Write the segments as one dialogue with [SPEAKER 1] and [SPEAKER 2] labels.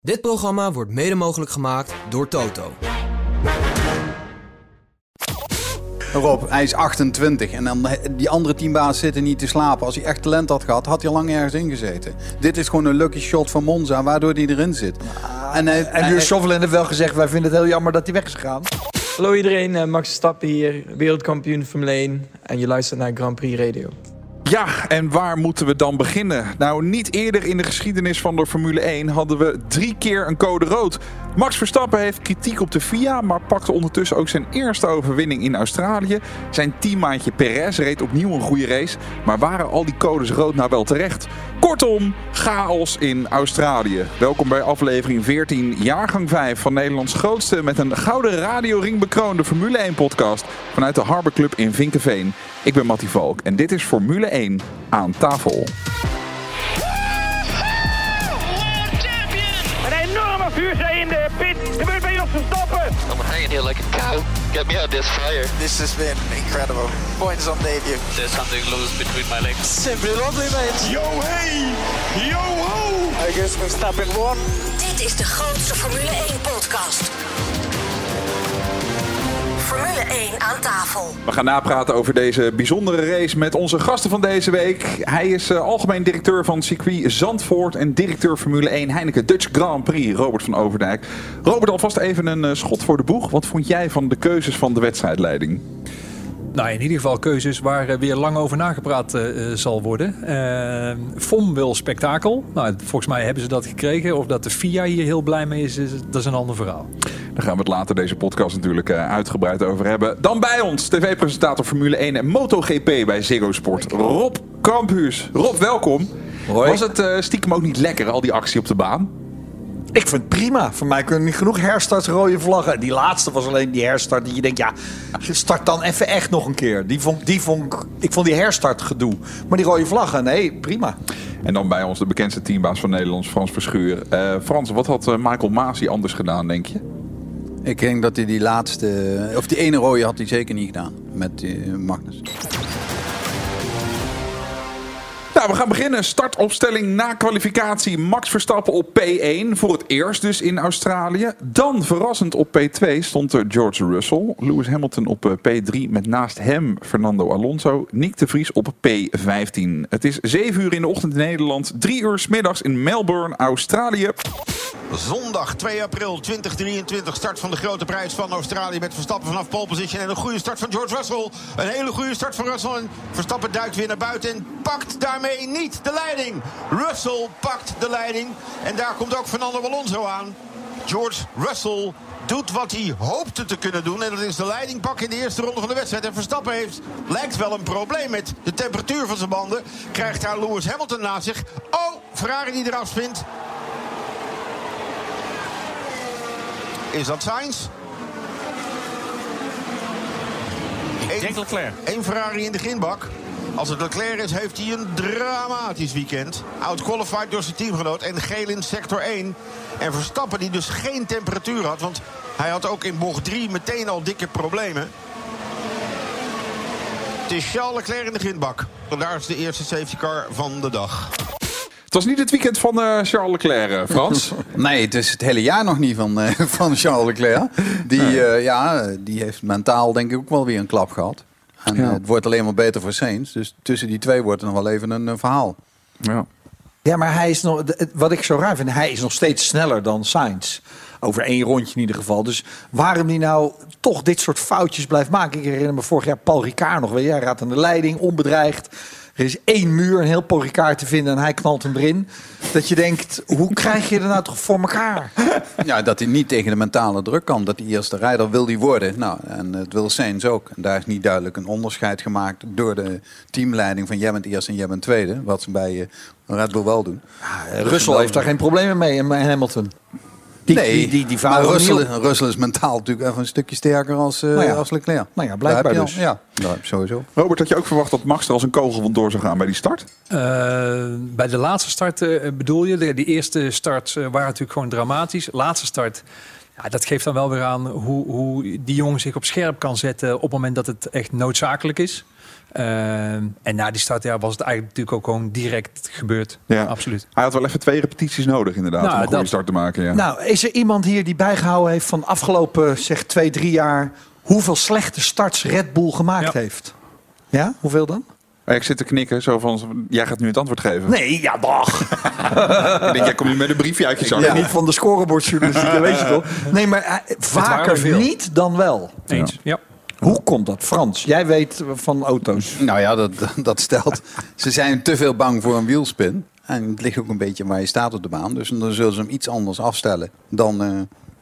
[SPEAKER 1] Dit programma wordt mede mogelijk gemaakt door Toto.
[SPEAKER 2] Rob, hij is 28 en dan die andere teambaas zitten niet te slapen. Als hij echt talent had gehad, had hij lang ergens ingezeten. Dit is gewoon een lucky shot van Monza, waardoor hij erin zit.
[SPEAKER 3] En, hij, en Chauvelin heeft wel gezegd, wij vinden het heel jammer dat hij weg is gegaan.
[SPEAKER 4] Hallo iedereen, eh, Max Verstappen hier, wereldkampioen Formule 1 en je luistert naar Grand Prix Radio.
[SPEAKER 5] Ja, en waar moeten we dan beginnen? Nou, niet eerder in de geschiedenis van de Formule 1 hadden we drie keer een code rood. Max Verstappen heeft kritiek op de FIA, maar pakte ondertussen ook zijn eerste overwinning in Australië. Zijn teammaatje Perez reed opnieuw een goede race, maar waren al die codes rood nou wel terecht? Kortom, chaos in Australië. Welkom bij aflevering 14, jaargang 5 van Nederlands grootste met een gouden radioring bekroonde Formule 1 podcast vanuit de Harbor Club in Vinkenveen. Ik ben Mattie Valk en dit is Formule 1 aan tafel.
[SPEAKER 6] Enorme vuurzee in de pit. Gebeurt bij ons Verstappen.
[SPEAKER 7] I'm hanging here like a cow. Get me out of this fire.
[SPEAKER 8] This has been incredible. Points on debut.
[SPEAKER 7] There's something loose between my legs.
[SPEAKER 8] Simply lovely, mate.
[SPEAKER 6] Yo hey, yo ho.
[SPEAKER 8] I guess Verstappen won.
[SPEAKER 9] Dit is de grootste Formule 1 podcast. Formule 1 aan tafel.
[SPEAKER 5] We gaan napraten over deze bijzondere race met onze gasten van deze week. Hij is uh, algemeen directeur van circuit Zandvoort en directeur Formule 1 Heineken Dutch Grand Prix, Robert van Overdijk. Robert, alvast even een uh, schot voor de boeg. Wat vond jij van de keuzes van de wedstrijdleiding?
[SPEAKER 10] Nou, in ieder geval keuzes waar uh, weer lang over nagepraat uh, zal worden. Uh, FOM wil spektakel. Nou, volgens mij hebben ze dat gekregen. Of dat de FIA hier heel blij mee is, is dat is een ander verhaal.
[SPEAKER 5] Daar gaan we het later deze podcast natuurlijk uitgebreid over hebben. Dan bij ons, tv-presentator Formule 1 en MotoGP bij Ziggo Sport, Rob Kamphuus. Rob, welkom.
[SPEAKER 3] Hoi.
[SPEAKER 5] Was het stiekem ook niet lekker, al die actie op de baan?
[SPEAKER 3] Ik vind het prima. Voor mij kunnen niet genoeg herstarts, rode vlaggen. Die laatste was alleen die herstart. Dat je denkt, ja, start dan even echt nog een keer. Die vond, die vond, ik vond die herstart gedoe. Maar die rode vlaggen, nee, prima.
[SPEAKER 5] En dan bij ons de bekendste teambaas van Nederland, Frans Verschuur. Uh, Frans, wat had Michael Masi anders gedaan, denk je?
[SPEAKER 2] Ik denk dat hij die laatste, of die ene rode had hij zeker niet gedaan met uh, Magnus.
[SPEAKER 5] Nou, we gaan beginnen. Startopstelling na kwalificatie. Max Verstappen op P1. Voor het eerst dus in Australië. Dan verrassend op P2 stond er George Russell. Lewis Hamilton op P3 met naast hem Fernando Alonso. Nick de Vries op P15. Het is 7 uur in de ochtend in Nederland. 3 uur s middags in Melbourne, Australië.
[SPEAKER 11] Zondag 2 april 2023. Start van de grote prijs van Australië. Met Verstappen vanaf pole position. En een goede start van George Russell. Een hele goede start van Russell. En Verstappen duikt weer naar buiten. En pakt daarmee niet de leiding. Russell pakt de leiding. En daar komt ook Fernando Alonso aan. George Russell doet wat hij hoopte te kunnen doen. En dat is de leiding pakken in de eerste ronde van de wedstrijd. En Verstappen heeft, lijkt wel een probleem met de temperatuur van zijn banden. Krijgt daar Lewis Hamilton naast zich. Oh, Ferrari die eraf spint. Is dat Sainz?
[SPEAKER 12] Ik denk Leclerc.
[SPEAKER 11] Eén Ferrari in de grindbak. Als het Leclerc is, heeft hij een dramatisch weekend. Outqualified door zijn teamgenoot en geel in sector 1. En Verstappen die dus geen temperatuur had. Want hij had ook in bocht 3 meteen al dikke problemen. Het is Charles Leclerc in de grindbak. En daar is de eerste safety car van de dag.
[SPEAKER 5] Het was niet het weekend van uh, Charles Leclerc, uh, Frans.
[SPEAKER 2] nee, het is het hele jaar nog niet van, uh, van Charles Leclerc. Die, nee. ja, die heeft mentaal denk ik ook wel weer een klap gehad. En ja. het wordt alleen maar beter voor Sainz. Dus tussen die twee wordt er nog wel even een, een verhaal.
[SPEAKER 5] Ja.
[SPEAKER 3] ja, maar hij is nog, wat ik zo raar vind, hij is nog steeds sneller dan Sainz. Over één rondje in ieder geval. Dus waarom die nou toch dit soort foutjes blijft maken. Ik herinner me vorig jaar Paul Ricard nog. Hij raadt aan de leiding, onbedreigd. Er is één muur, een heel Ricard te vinden en hij knalt hem erin. Dat je denkt, hoe krijg je er nou toch voor elkaar?
[SPEAKER 2] Ja, dat hij niet tegen de mentale druk kan. Dat hij eerste rijder wil die worden. Nou, en het wil Sainz ook. En daar is niet duidelijk een onderscheid gemaakt door de teamleiding van jij bent eerst en jij bent tweede. Wat ze bij Red Bull wel doen.
[SPEAKER 3] Ja, Russell heeft daar geen problemen mee en Hamilton. Die,
[SPEAKER 2] nee,
[SPEAKER 3] die, die, die
[SPEAKER 2] maar Russell, Russell is mentaal natuurlijk even een stukje sterker als, uh,
[SPEAKER 3] nou ja.
[SPEAKER 2] als Leclerc.
[SPEAKER 3] Nou ja, blijkbaar dus.
[SPEAKER 2] Al, ja, nou, sowieso.
[SPEAKER 5] Robert, had je ook verwacht dat Max er als een kogel door zou gaan bij die start?
[SPEAKER 10] Uh, bij de laatste start uh, bedoel je? De, die eerste starts waren natuurlijk gewoon dramatisch. Laatste start Ja, dat geeft dan wel weer aan hoe, hoe die jongen zich op scherp kan zetten op het moment dat het echt noodzakelijk is. Ehm, en na die start ja, was het eigenlijk natuurlijk ook gewoon direct gebeurd.
[SPEAKER 5] Ja.
[SPEAKER 10] Absoluut.
[SPEAKER 5] Hij had wel even twee repetities nodig inderdaad
[SPEAKER 10] Nou,
[SPEAKER 5] om een goede
[SPEAKER 10] dat-
[SPEAKER 5] start te maken. Ja.
[SPEAKER 3] Nou, is er iemand hier die bijgehouden heeft van afgelopen zeg twee, drie jaar hoeveel slechte starts Red Bull gemaakt heeft? Ja, hoeveel dan?
[SPEAKER 5] ik zit te knikken, zo van, jij gaat nu het antwoord geven.
[SPEAKER 3] Nee, ja, dag.
[SPEAKER 5] ik denk, jij komt nu met een briefje uit je zak.
[SPEAKER 3] Ben niet van de scorebordjournalistiek, dat weet je toch? Nee, maar eh, vaker niet dan wel.
[SPEAKER 10] Eens, ja.
[SPEAKER 3] Hoe komt dat, Frans? Jij weet van auto's.
[SPEAKER 2] Nou ja, dat, dat stelt. Ze zijn te veel bang voor een wielspin. En het ligt ook een beetje waar je staat op de baan. Dus dan zullen ze hem iets anders afstellen dan, eh,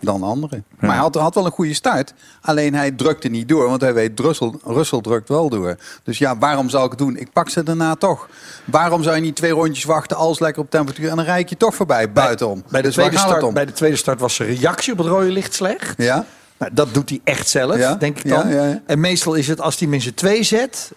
[SPEAKER 2] dan anderen. Maar hij had, had wel een goede start. Alleen hij drukte niet door. Want hij weet, Russell, Russell drukt wel door. Dus ja, waarom zou ik het doen? Ik pak ze daarna toch. Waarom zou je niet twee rondjes wachten, alles lekker op temperatuur... en dan rijd je toch voorbij, buitenom.
[SPEAKER 3] Bij de,
[SPEAKER 2] Dus
[SPEAKER 3] tweede start, bij de tweede start was zijn reactie op het rode licht slecht.
[SPEAKER 2] Ja?
[SPEAKER 3] Nou, dat doet hij echt zelf,
[SPEAKER 2] Ja,
[SPEAKER 3] denk ik dan.
[SPEAKER 2] ja, ja.
[SPEAKER 3] En meestal is het als hij zijn twee zet...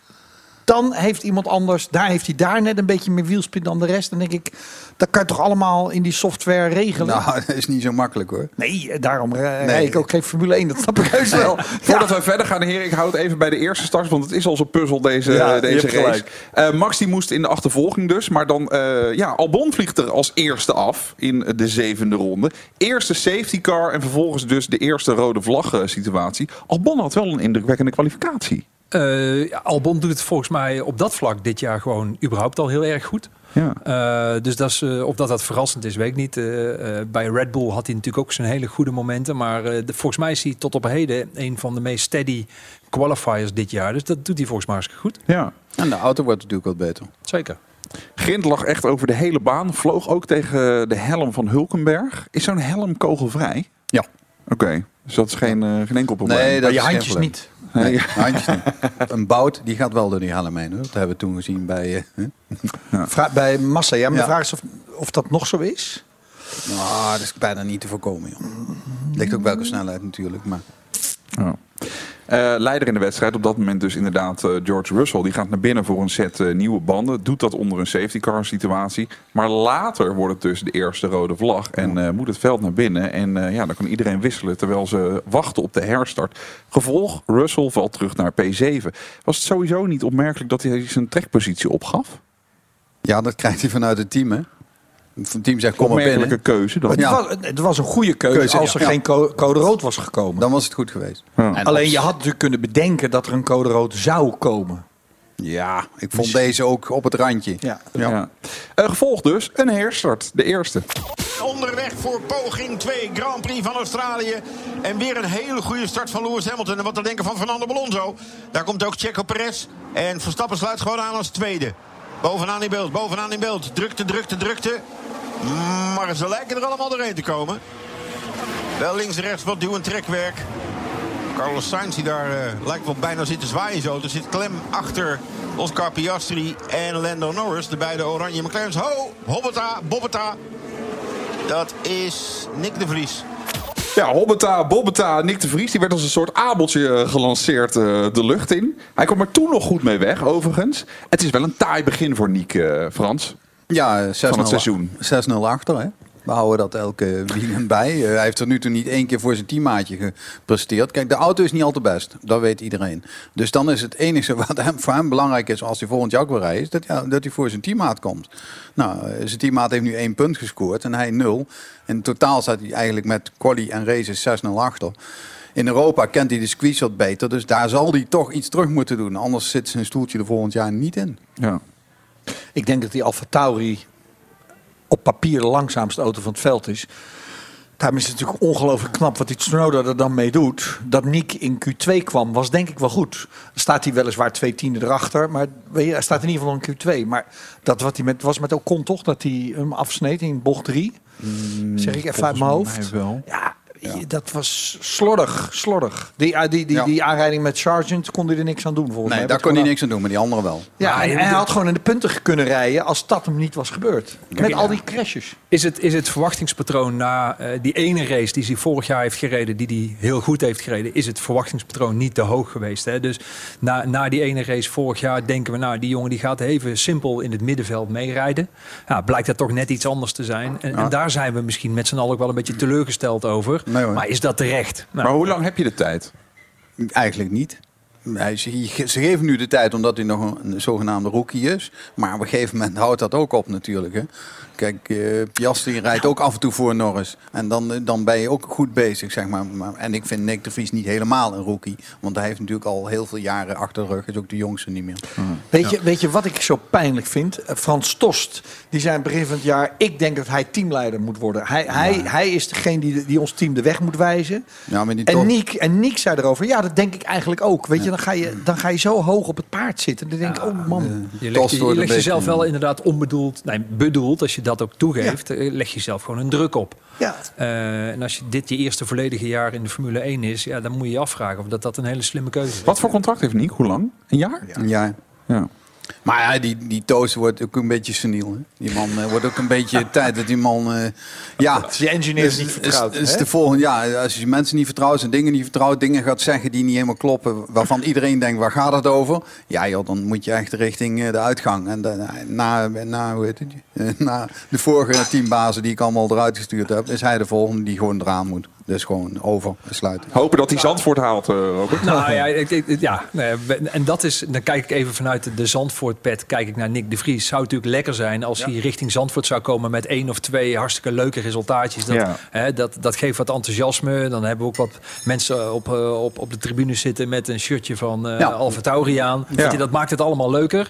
[SPEAKER 3] dan heeft iemand anders... daar heeft hij daar net een beetje meer wielspin dan de rest. Dan denk ik, dat kan je toch allemaal in die software regelen?
[SPEAKER 2] Nou, dat is niet zo makkelijk hoor.
[SPEAKER 3] Nee, daarom eh, rijd ik ook geen Formule 1. Dat snap ik heus wel.
[SPEAKER 5] Voordat we verder gaan, heren, ik houd het even bij de eerste start, want het is al zo'n puzzel deze,
[SPEAKER 3] Ja,
[SPEAKER 5] deze race.
[SPEAKER 3] gelijk.
[SPEAKER 5] Eh, Max die moest in de achtervolging dus, maar dan, eh, ja, Albon vliegt er als eerste af in de zevende ronde. Eerste safety car en vervolgens dus de eerste rode vlag situatie. Albon had wel een indrukwekkende kwalificatie.
[SPEAKER 10] Eh, Albon doet het volgens mij op dat vlak dit jaar gewoon überhaupt al heel erg goed.
[SPEAKER 5] Ja.
[SPEAKER 10] Eh, dus dat is, eh, of dat dat verrassend is, weet ik niet. Eh, eh, bij Red Bull had hij natuurlijk ook zijn hele goede momenten. Maar eh, de- volgens mij is hij tot op heden een van de meest steady qualifiers dit jaar. Dus dat doet hij volgens mij hartstikke goed.
[SPEAKER 5] Ja.
[SPEAKER 2] En de auto wordt natuurlijk wat beter.
[SPEAKER 10] Zeker.
[SPEAKER 5] Grind lag echt over de hele baan, vloog ook tegen de helm van Hulkenberg. Is zo'n helm kogelvrij?
[SPEAKER 2] Ja.
[SPEAKER 5] Oké, dus dat is geen, eh, geen enkel probleem.
[SPEAKER 2] Nee, dat
[SPEAKER 3] Maar je handjes niet.
[SPEAKER 2] Nee,
[SPEAKER 5] Nee.
[SPEAKER 2] handjes niet. Een bout, die gaat wel door die helm heen. Hoor. Dat hebben we toen gezien bij... eh,
[SPEAKER 3] Vra- bij Massa, ja, maar
[SPEAKER 2] Ja.
[SPEAKER 3] de vraag is of, of dat nog zo is.
[SPEAKER 2] Nou, dat is bijna niet te voorkomen. Joh. Ligt ook welke snelheid natuurlijk. Maar
[SPEAKER 5] Eh, leider in de wedstrijd op dat moment dus inderdaad eh, George Russell. Die gaat naar binnen voor een set eh, nieuwe banden. Doet dat onder een safety car situatie. Maar later wordt het dus de eerste rode vlag. En moet het veld naar binnen. En ja, dan kan iedereen wisselen terwijl ze wachten op de herstart. Gevolg, Russell valt terug naar P7. Was het sowieso niet opmerkelijk dat hij zijn trekpositie opgaf?
[SPEAKER 2] ja, dat krijgt hij vanuit het team. Hè. Het team zegt, kom maar binnen.
[SPEAKER 5] keuze dan.
[SPEAKER 3] Het, was, het was een goede keuze,
[SPEAKER 2] Keuze,
[SPEAKER 3] als er
[SPEAKER 2] ja.
[SPEAKER 3] geen co- code rood was gekomen.
[SPEAKER 2] Dan was het goed geweest.
[SPEAKER 5] Ja.
[SPEAKER 3] Alleen
[SPEAKER 2] als-
[SPEAKER 3] je had natuurlijk kunnen bedenken dat er een code rood zou komen.
[SPEAKER 2] Ja, ik vond deze ook op het randje.
[SPEAKER 3] Ja.
[SPEAKER 5] Ja. Eh, gevolg dus een herstart, de eerste.
[SPEAKER 11] Onderweg voor poging 2 Grand Prix van Australië. En weer een hele goede start van Lewis Hamilton. En wat te denken van Fernando Alonso. Daar komt ook Checo Perez. En Verstappen sluit gewoon aan als tweede. Bovenaan in beeld, bovenaan in beeld. Drukte, drukte, drukte. Maar ze lijken er allemaal doorheen te komen. Wel links en rechts wat duw- en trekwerk. Carlos Sainz die daar eh, lijkt wel bijna zit te zwaaien zo. Er zit klem achter Oscar Piastri en Lando Norris. De beide oranje McLaren's. Ho, hobbeta, bobbeta. Dat is Nick de Vries.
[SPEAKER 5] Ja, Hobbeta, Bobbeta, Nick de Vries. Die werd als een soort abeltje eh, gelanceerd eh, de lucht in. Hij kwam er toen nog goed mee weg, overigens. Het is wel een taai begin voor Nick, Frans.
[SPEAKER 2] Ja, 6-0
[SPEAKER 5] Van het seizoen.
[SPEAKER 2] 6-0 achter. Hè. We houden dat elke weekend bij. Eh, hij heeft er nu toe niet één keer voor zijn teammaatje gepresteerd. Kijk, de auto is niet al te best. Dat weet iedereen. Dus dan is het enige wat hem, voor hem belangrijk is als hij volgend jaar ook weer rijdt, is dat, ja, dat hij voor zijn teammaat komt. Nou, eh, zijn teammaat heeft nu één punt gescoord en hij nul. In totaal staat hij eigenlijk met quali en races 6-0 achter. In Europa kent hij de squeeze wat beter, dus daar zal hij toch iets terug moeten doen. Anders zit zijn stoeltje er volgend jaar niet in.
[SPEAKER 5] Ja.
[SPEAKER 3] Ik denk dat die Alfa Tauri op papier de langzaamste auto van het veld is. Daarom is het natuurlijk ongelooflijk knap wat die Tsunoda er dan mee doet. Dat Nick in Q2 kwam, was denk ik wel goed. Staat hij weliswaar twee tienden erachter, maar weet je, hij staat in ieder geval in Q2. Maar dat wat hij met, was met Ocon toch, dat hij hem afsneed in bocht 3. zeg ik even uit mijn hoofd.
[SPEAKER 5] Wel.
[SPEAKER 3] Ja, dat was slordig, slordig. Die, ah, die, die,
[SPEAKER 2] Ja.
[SPEAKER 3] die aanrijding met Sargent kon hij er niks aan doen volgens
[SPEAKER 2] Nee,
[SPEAKER 3] mij.
[SPEAKER 2] daar kon hij niks aan doen, maar die andere wel.
[SPEAKER 3] Ja, en hij had gewoon in de punten kunnen rijden als dat hem niet was gebeurd. Met
[SPEAKER 10] Ja.
[SPEAKER 3] al die crashes.
[SPEAKER 10] Is het, is het verwachtingspatroon na eh, die ene race die hij vorig jaar heeft gereden, die hij heel goed heeft gereden, is het verwachtingspatroon niet te hoog geweest? Hè? Dus na, na die ene race vorig jaar denken we, nou, die jongen die gaat even simpel in het middenveld meerijden. Ja, blijkt dat toch net iets anders te zijn. En, en daar zijn we misschien met z'n allen ook wel een beetje teleurgesteld over.
[SPEAKER 2] Nee.
[SPEAKER 10] Maar is dat terecht? Nou,
[SPEAKER 5] Maar hoe lang heb je de tijd?
[SPEAKER 2] Eigenlijk niet. Hij, ze, ze geven nu de tijd omdat hij nog een, een zogenaamde rookie is. Maar op een gegeven moment houdt dat ook op natuurlijk. Hè. Kijk, eh Piastri rijdt ook af en toe voor Norris. En dan, eh, dan ben je ook goed bezig, zeg maar. Maar- En ik vind Nick de Vries niet helemaal een rookie. Want hij heeft natuurlijk al heel veel jaren achter de rug. Is ook de jongste niet meer.
[SPEAKER 3] Weet, je, weet je wat ik zo pijnlijk vind? Eh, Frans Tost, die het begin van het jaar... ik denk dat hij teamleider moet worden. Hij, hij, hij is degene die, die ons team de weg moet wijzen.
[SPEAKER 2] Ja, maar die
[SPEAKER 3] En Niek, en Niek zei erover, ja, dat denk ik eigenlijk ook. Weet je, dan ga je, dan ga je zo hoog op het paard zitten. Dan denk ik, oh man.
[SPEAKER 10] Je legt, je, je
[SPEAKER 2] wordt een
[SPEAKER 10] legt jezelf wel inderdaad onbedoeld, nee, bedoeld, als je dat ook toegeeft, eh, leg je jezelf gewoon een druk op.
[SPEAKER 3] Ja.
[SPEAKER 10] Eh, en als je dit je eerste volledige jaar in de Formule 1 is, ja, dan moet je je afvragen of dat, dat een hele slimme keuze is.
[SPEAKER 5] Wat voor contract heeft Nick? Hoe lang? Een jaar?
[SPEAKER 2] Ja.
[SPEAKER 5] Ja.
[SPEAKER 2] Maar ja, die, die toast wordt ook een beetje seniel. Hè? Die man eh, wordt ook een beetje tijd dat die man... eh, ja,
[SPEAKER 3] Als je engineers niet vertrouwt,
[SPEAKER 2] Is, is de volgende, ja, als je mensen niet vertrouwt, zijn dingen niet vertrouwt, dingen gaat zeggen die niet helemaal kloppen, waarvan iedereen denkt, waar gaat het over? Ja joh, dan moet je echt richting eh, de uitgang. En de- na, na, hoe heet het? Na de vorige teambazen die ik allemaal eruit gestuurd heb, is hij de volgende die gewoon eraan moet. Dus gewoon over, sluiten.
[SPEAKER 5] Hopen dat hij Zandvoort haalt, eh, Robert.
[SPEAKER 10] Nou ja, ik, ik- ja nee, en dat is, dan kijk ik even vanuit de- Zandvoort-pet, kijk ik naar Nick de Vries. Zou het natuurlijk lekker zijn als hij richting Zandvoort zou komen met één of twee hartstikke leuke resultaatjes. Dat,
[SPEAKER 5] Ja.
[SPEAKER 10] hè, dat, dat geeft wat enthousiasme. Dan hebben we ook wat mensen op, eh, op, op de tribune zitten met een shirtje van eh
[SPEAKER 2] Ja.
[SPEAKER 10] Alfa Tauri aan. Dat maakt het allemaal leuker.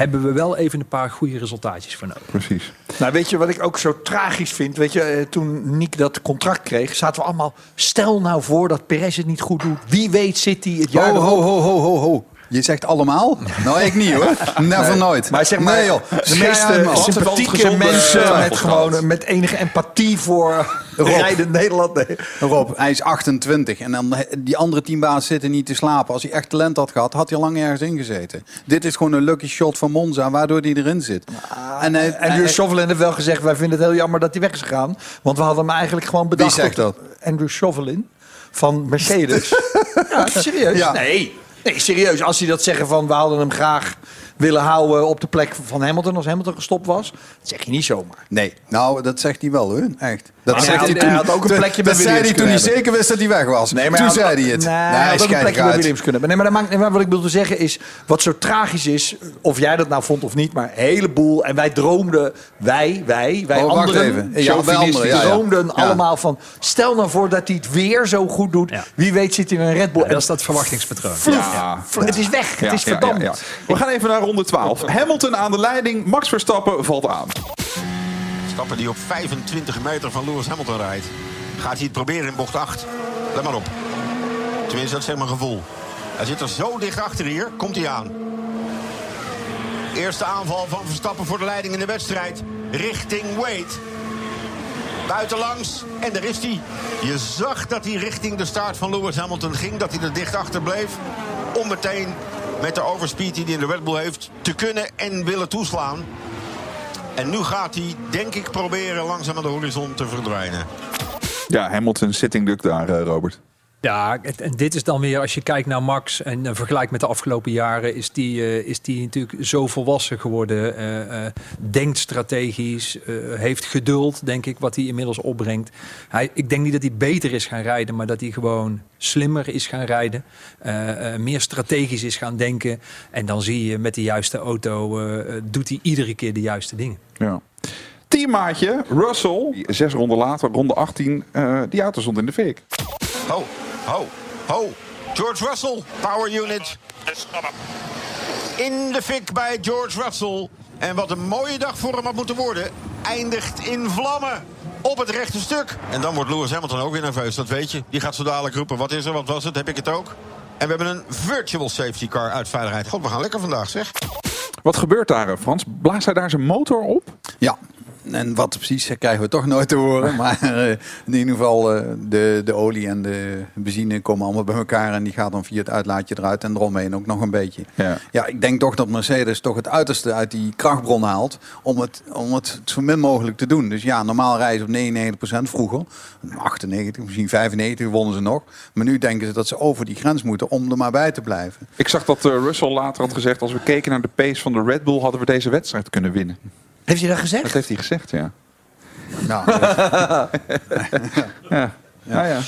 [SPEAKER 10] Hebben we wel even een paar goede resultaatjes voor nodig.
[SPEAKER 5] Precies.
[SPEAKER 3] Nou, weet je wat ik ook zo tragisch vind? Weet je, eh, toen Nick dat contract kreeg, zaten we allemaal... Stel nou voor dat Perez het niet goed doet. Wie weet zit hij het jaar
[SPEAKER 2] Ho, ho, ho, ho, ho, ho. Je zegt allemaal? Nou, ik niet hoor. Never nooit.
[SPEAKER 3] Maar zeg maar,
[SPEAKER 2] nee, joh.
[SPEAKER 3] de meeste sympathieke mensen met, gewoon, met enige empathie voor rijdend Nederland. Nee.
[SPEAKER 2] Rob, hij is 28 en dan die andere teambaas zitten niet te slapen. Als hij echt talent had gehad, had hij al lang ergens ingezeten. Dit is gewoon een lucky shot van Monza, waardoor hij erin zit. en hij,
[SPEAKER 3] Andrew Chauvelin heeft wel gezegd, wij vinden het heel jammer dat hij weg is gegaan. Want we hadden hem eigenlijk gewoon bedacht.
[SPEAKER 2] Wie zegt
[SPEAKER 3] op- Andrew Chauvelin van Mercedes. ja, serieus?
[SPEAKER 2] Ja.
[SPEAKER 3] Nee. nee, serieus. Als hij dat zeggen van, we hadden hem graag willen houden op de plek van Hamilton als Hamilton gestopt was. Dat zeg je niet zomaar.
[SPEAKER 2] Nee, nou, dat zegt hij wel hoor. Echt. Dat
[SPEAKER 3] Maar
[SPEAKER 2] zegt
[SPEAKER 3] hij had- hij had ook een plekje bij
[SPEAKER 2] Dat zei hij
[SPEAKER 3] Williams
[SPEAKER 2] toen hij zeker wist dat hij weg was.
[SPEAKER 3] Nee, maar
[SPEAKER 2] toen
[SPEAKER 3] had-
[SPEAKER 2] zei hij het.
[SPEAKER 3] Nee, hij had ook een plekje bij. Williams kunnen hebben. Nee, maar, dat maakt, nee, maar wat ik bedoel te zeggen is, wat zo tragisch is, of jij dat nou vond of niet, maar een heleboel. En wij droomden, wij, wij, wij
[SPEAKER 2] Oh,
[SPEAKER 3] anderen,
[SPEAKER 2] even. Ja, wij anderen, ja, ja.
[SPEAKER 3] droomden
[SPEAKER 2] Ja.
[SPEAKER 3] allemaal van, stel nou voor dat hij het weer zo goed doet.
[SPEAKER 10] Ja.
[SPEAKER 3] Wie weet zit hij in een Red Bull.
[SPEAKER 10] Ja, dat is dat verwachtingspatroon.
[SPEAKER 3] Het is weg, het is
[SPEAKER 5] ja,
[SPEAKER 3] verdampt.
[SPEAKER 5] ja, ja. We gaan even naar ronde 12. Hamilton aan de leiding, Max Verstappen valt aan.
[SPEAKER 11] Stappen die op 25 meter van Lewis Hamilton rijdt. Gaat hij het proberen in bocht 8? Let maar op. Tenminste, dat is mijn gevoel. Hij zit er zo dicht achter hier. Komt hij aan. Eerste aanval van Verstappen voor de leiding in de wedstrijd. Richting Wade. Buitenlangs. En daar is hij. Je zag dat hij richting de start van Lewis Hamilton ging. Dat hij er dicht achter bleef. Om meteen met de overspeed die hij in de Red Bull heeft... te kunnen en willen toeslaan. En nu gaat hij, denk ik, proberen langzaam aan de horizon te verdwijnen.
[SPEAKER 5] Ja, Hamilton sitting duck daar, eh, Robert.
[SPEAKER 10] Ja, en dit is dan weer, als je kijkt naar Max en uh, vergelijkt met de afgelopen jaren, is die, eh, is die natuurlijk zo volwassen geworden. eh, eh, denkt strategisch, eh, heeft geduld, denk ik, wat hij inmiddels opbrengt. Hij, ik denk niet dat hij beter is gaan rijden, maar dat hij gewoon slimmer is gaan rijden. eh, eh, meer strategisch is gaan denken. En dan zie je met de juiste auto, eh, eh, doet hij iedere keer de juiste dingen.
[SPEAKER 5] Ja. Teammaatje, Russell, zes ronden later, ronde 18, eh, die auto stond in de fik.
[SPEAKER 11] Ho, ho, ho. George Russell, power unit. In de fik bij George Russell. En wat een mooie dag voor hem had moeten worden. Eindigt in vlammen op het rechte stuk. En dan wordt Lewis Hamilton ook weer nerveus, dat weet je. Die gaat zo dadelijk roepen, wat is er, wat was het, heb ik het ook? En we hebben een virtual safety car uit veiligheid. God, we gaan lekker vandaag, zeg.
[SPEAKER 5] Wat gebeurt daar, eh, Frans? Blaast hij daar zijn motor op?
[SPEAKER 2] Ja, en wat precies krijgen we toch nooit te horen. Maar eh, in ieder geval, eh, de, de olie en de benzine komen allemaal bij elkaar. En die gaat dan via het uitlaatje eruit en eromheen ook nog een beetje.
[SPEAKER 5] Ja.
[SPEAKER 2] Ja, ik denk toch dat Mercedes toch het uiterste uit die krachtbron haalt. Om het, om het zo min mogelijk te doen. Dus ja, normaal rijden ze op 99% vroeger. 98, misschien 95 wonnen ze nog. Maar nu denken ze dat ze over die grens moeten om er maar bij te blijven.
[SPEAKER 5] Ik zag dat eh, Russell later had gezegd... als we keken naar de pace van de Red Bull... hadden we deze wedstrijd kunnen winnen.
[SPEAKER 3] Heeft hij dat gezegd?
[SPEAKER 5] Dat heeft hij gezegd, ja.
[SPEAKER 2] Nou,
[SPEAKER 5] ja. Ja, ja.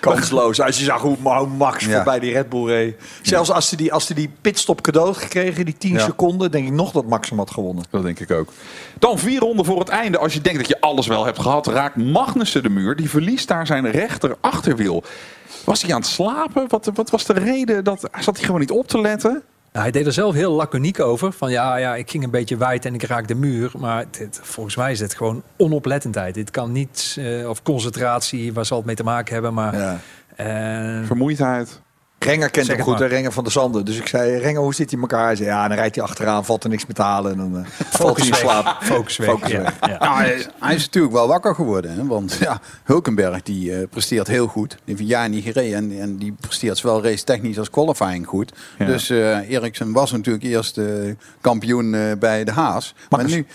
[SPEAKER 3] Kansloos. Als je zag hoe hoe Max
[SPEAKER 2] Ja.
[SPEAKER 3] voorbij die Red Bull reed. Zelfs als hij die, als die pitstop cadeau had gekregen, die 10
[SPEAKER 5] Ja.
[SPEAKER 3] seconden, denk ik nog dat Max hem had gewonnen.
[SPEAKER 5] Dat denk ik ook. Dan vier ronden voor het einde. Als je denkt dat je alles wel hebt gehad, raakt Magnussen de muur. Die verliest daar zijn rechter achterwiel. Was hij aan het slapen? Wat, wat was de reden? Dat, zat hij gewoon niet op te letten?
[SPEAKER 10] Nou, hij deed er zelf heel laconiek over. Van ja, ja, ik ging een beetje wijd en ik raak de muur. Maar dit, volgens mij is het gewoon onoplettendheid. Dit kan niet, eh, of concentratie, waar zal het mee te maken hebben. Maar
[SPEAKER 3] Ja.
[SPEAKER 10] eh,
[SPEAKER 5] Vermoeidheid.
[SPEAKER 3] Renger kent hem goed, hè. Renger van der Zanden. Dus ik zei, Renger, hoe zit hij in elkaar? Hij zei, ja, dan rijdt hij achteraan, valt er niks meer te halen. En dan eh, valt hij in
[SPEAKER 10] weg.
[SPEAKER 3] slaap.
[SPEAKER 10] Focus weg,
[SPEAKER 3] Focus
[SPEAKER 10] ja.
[SPEAKER 3] weg.
[SPEAKER 10] Ja.
[SPEAKER 2] Nou, hij, is, hij is natuurlijk wel wakker geworden. Hè? Want ja, Hulkenberg die eh, presteert heel goed. Die heeft een jaar niet gereden. En, en die presteert zowel race technisch als qualifying goed.
[SPEAKER 5] Ja.
[SPEAKER 2] Dus eh Eriksen was natuurlijk eerst eh, kampioen eh, bij de Haas. Maar
[SPEAKER 3] Magnussen.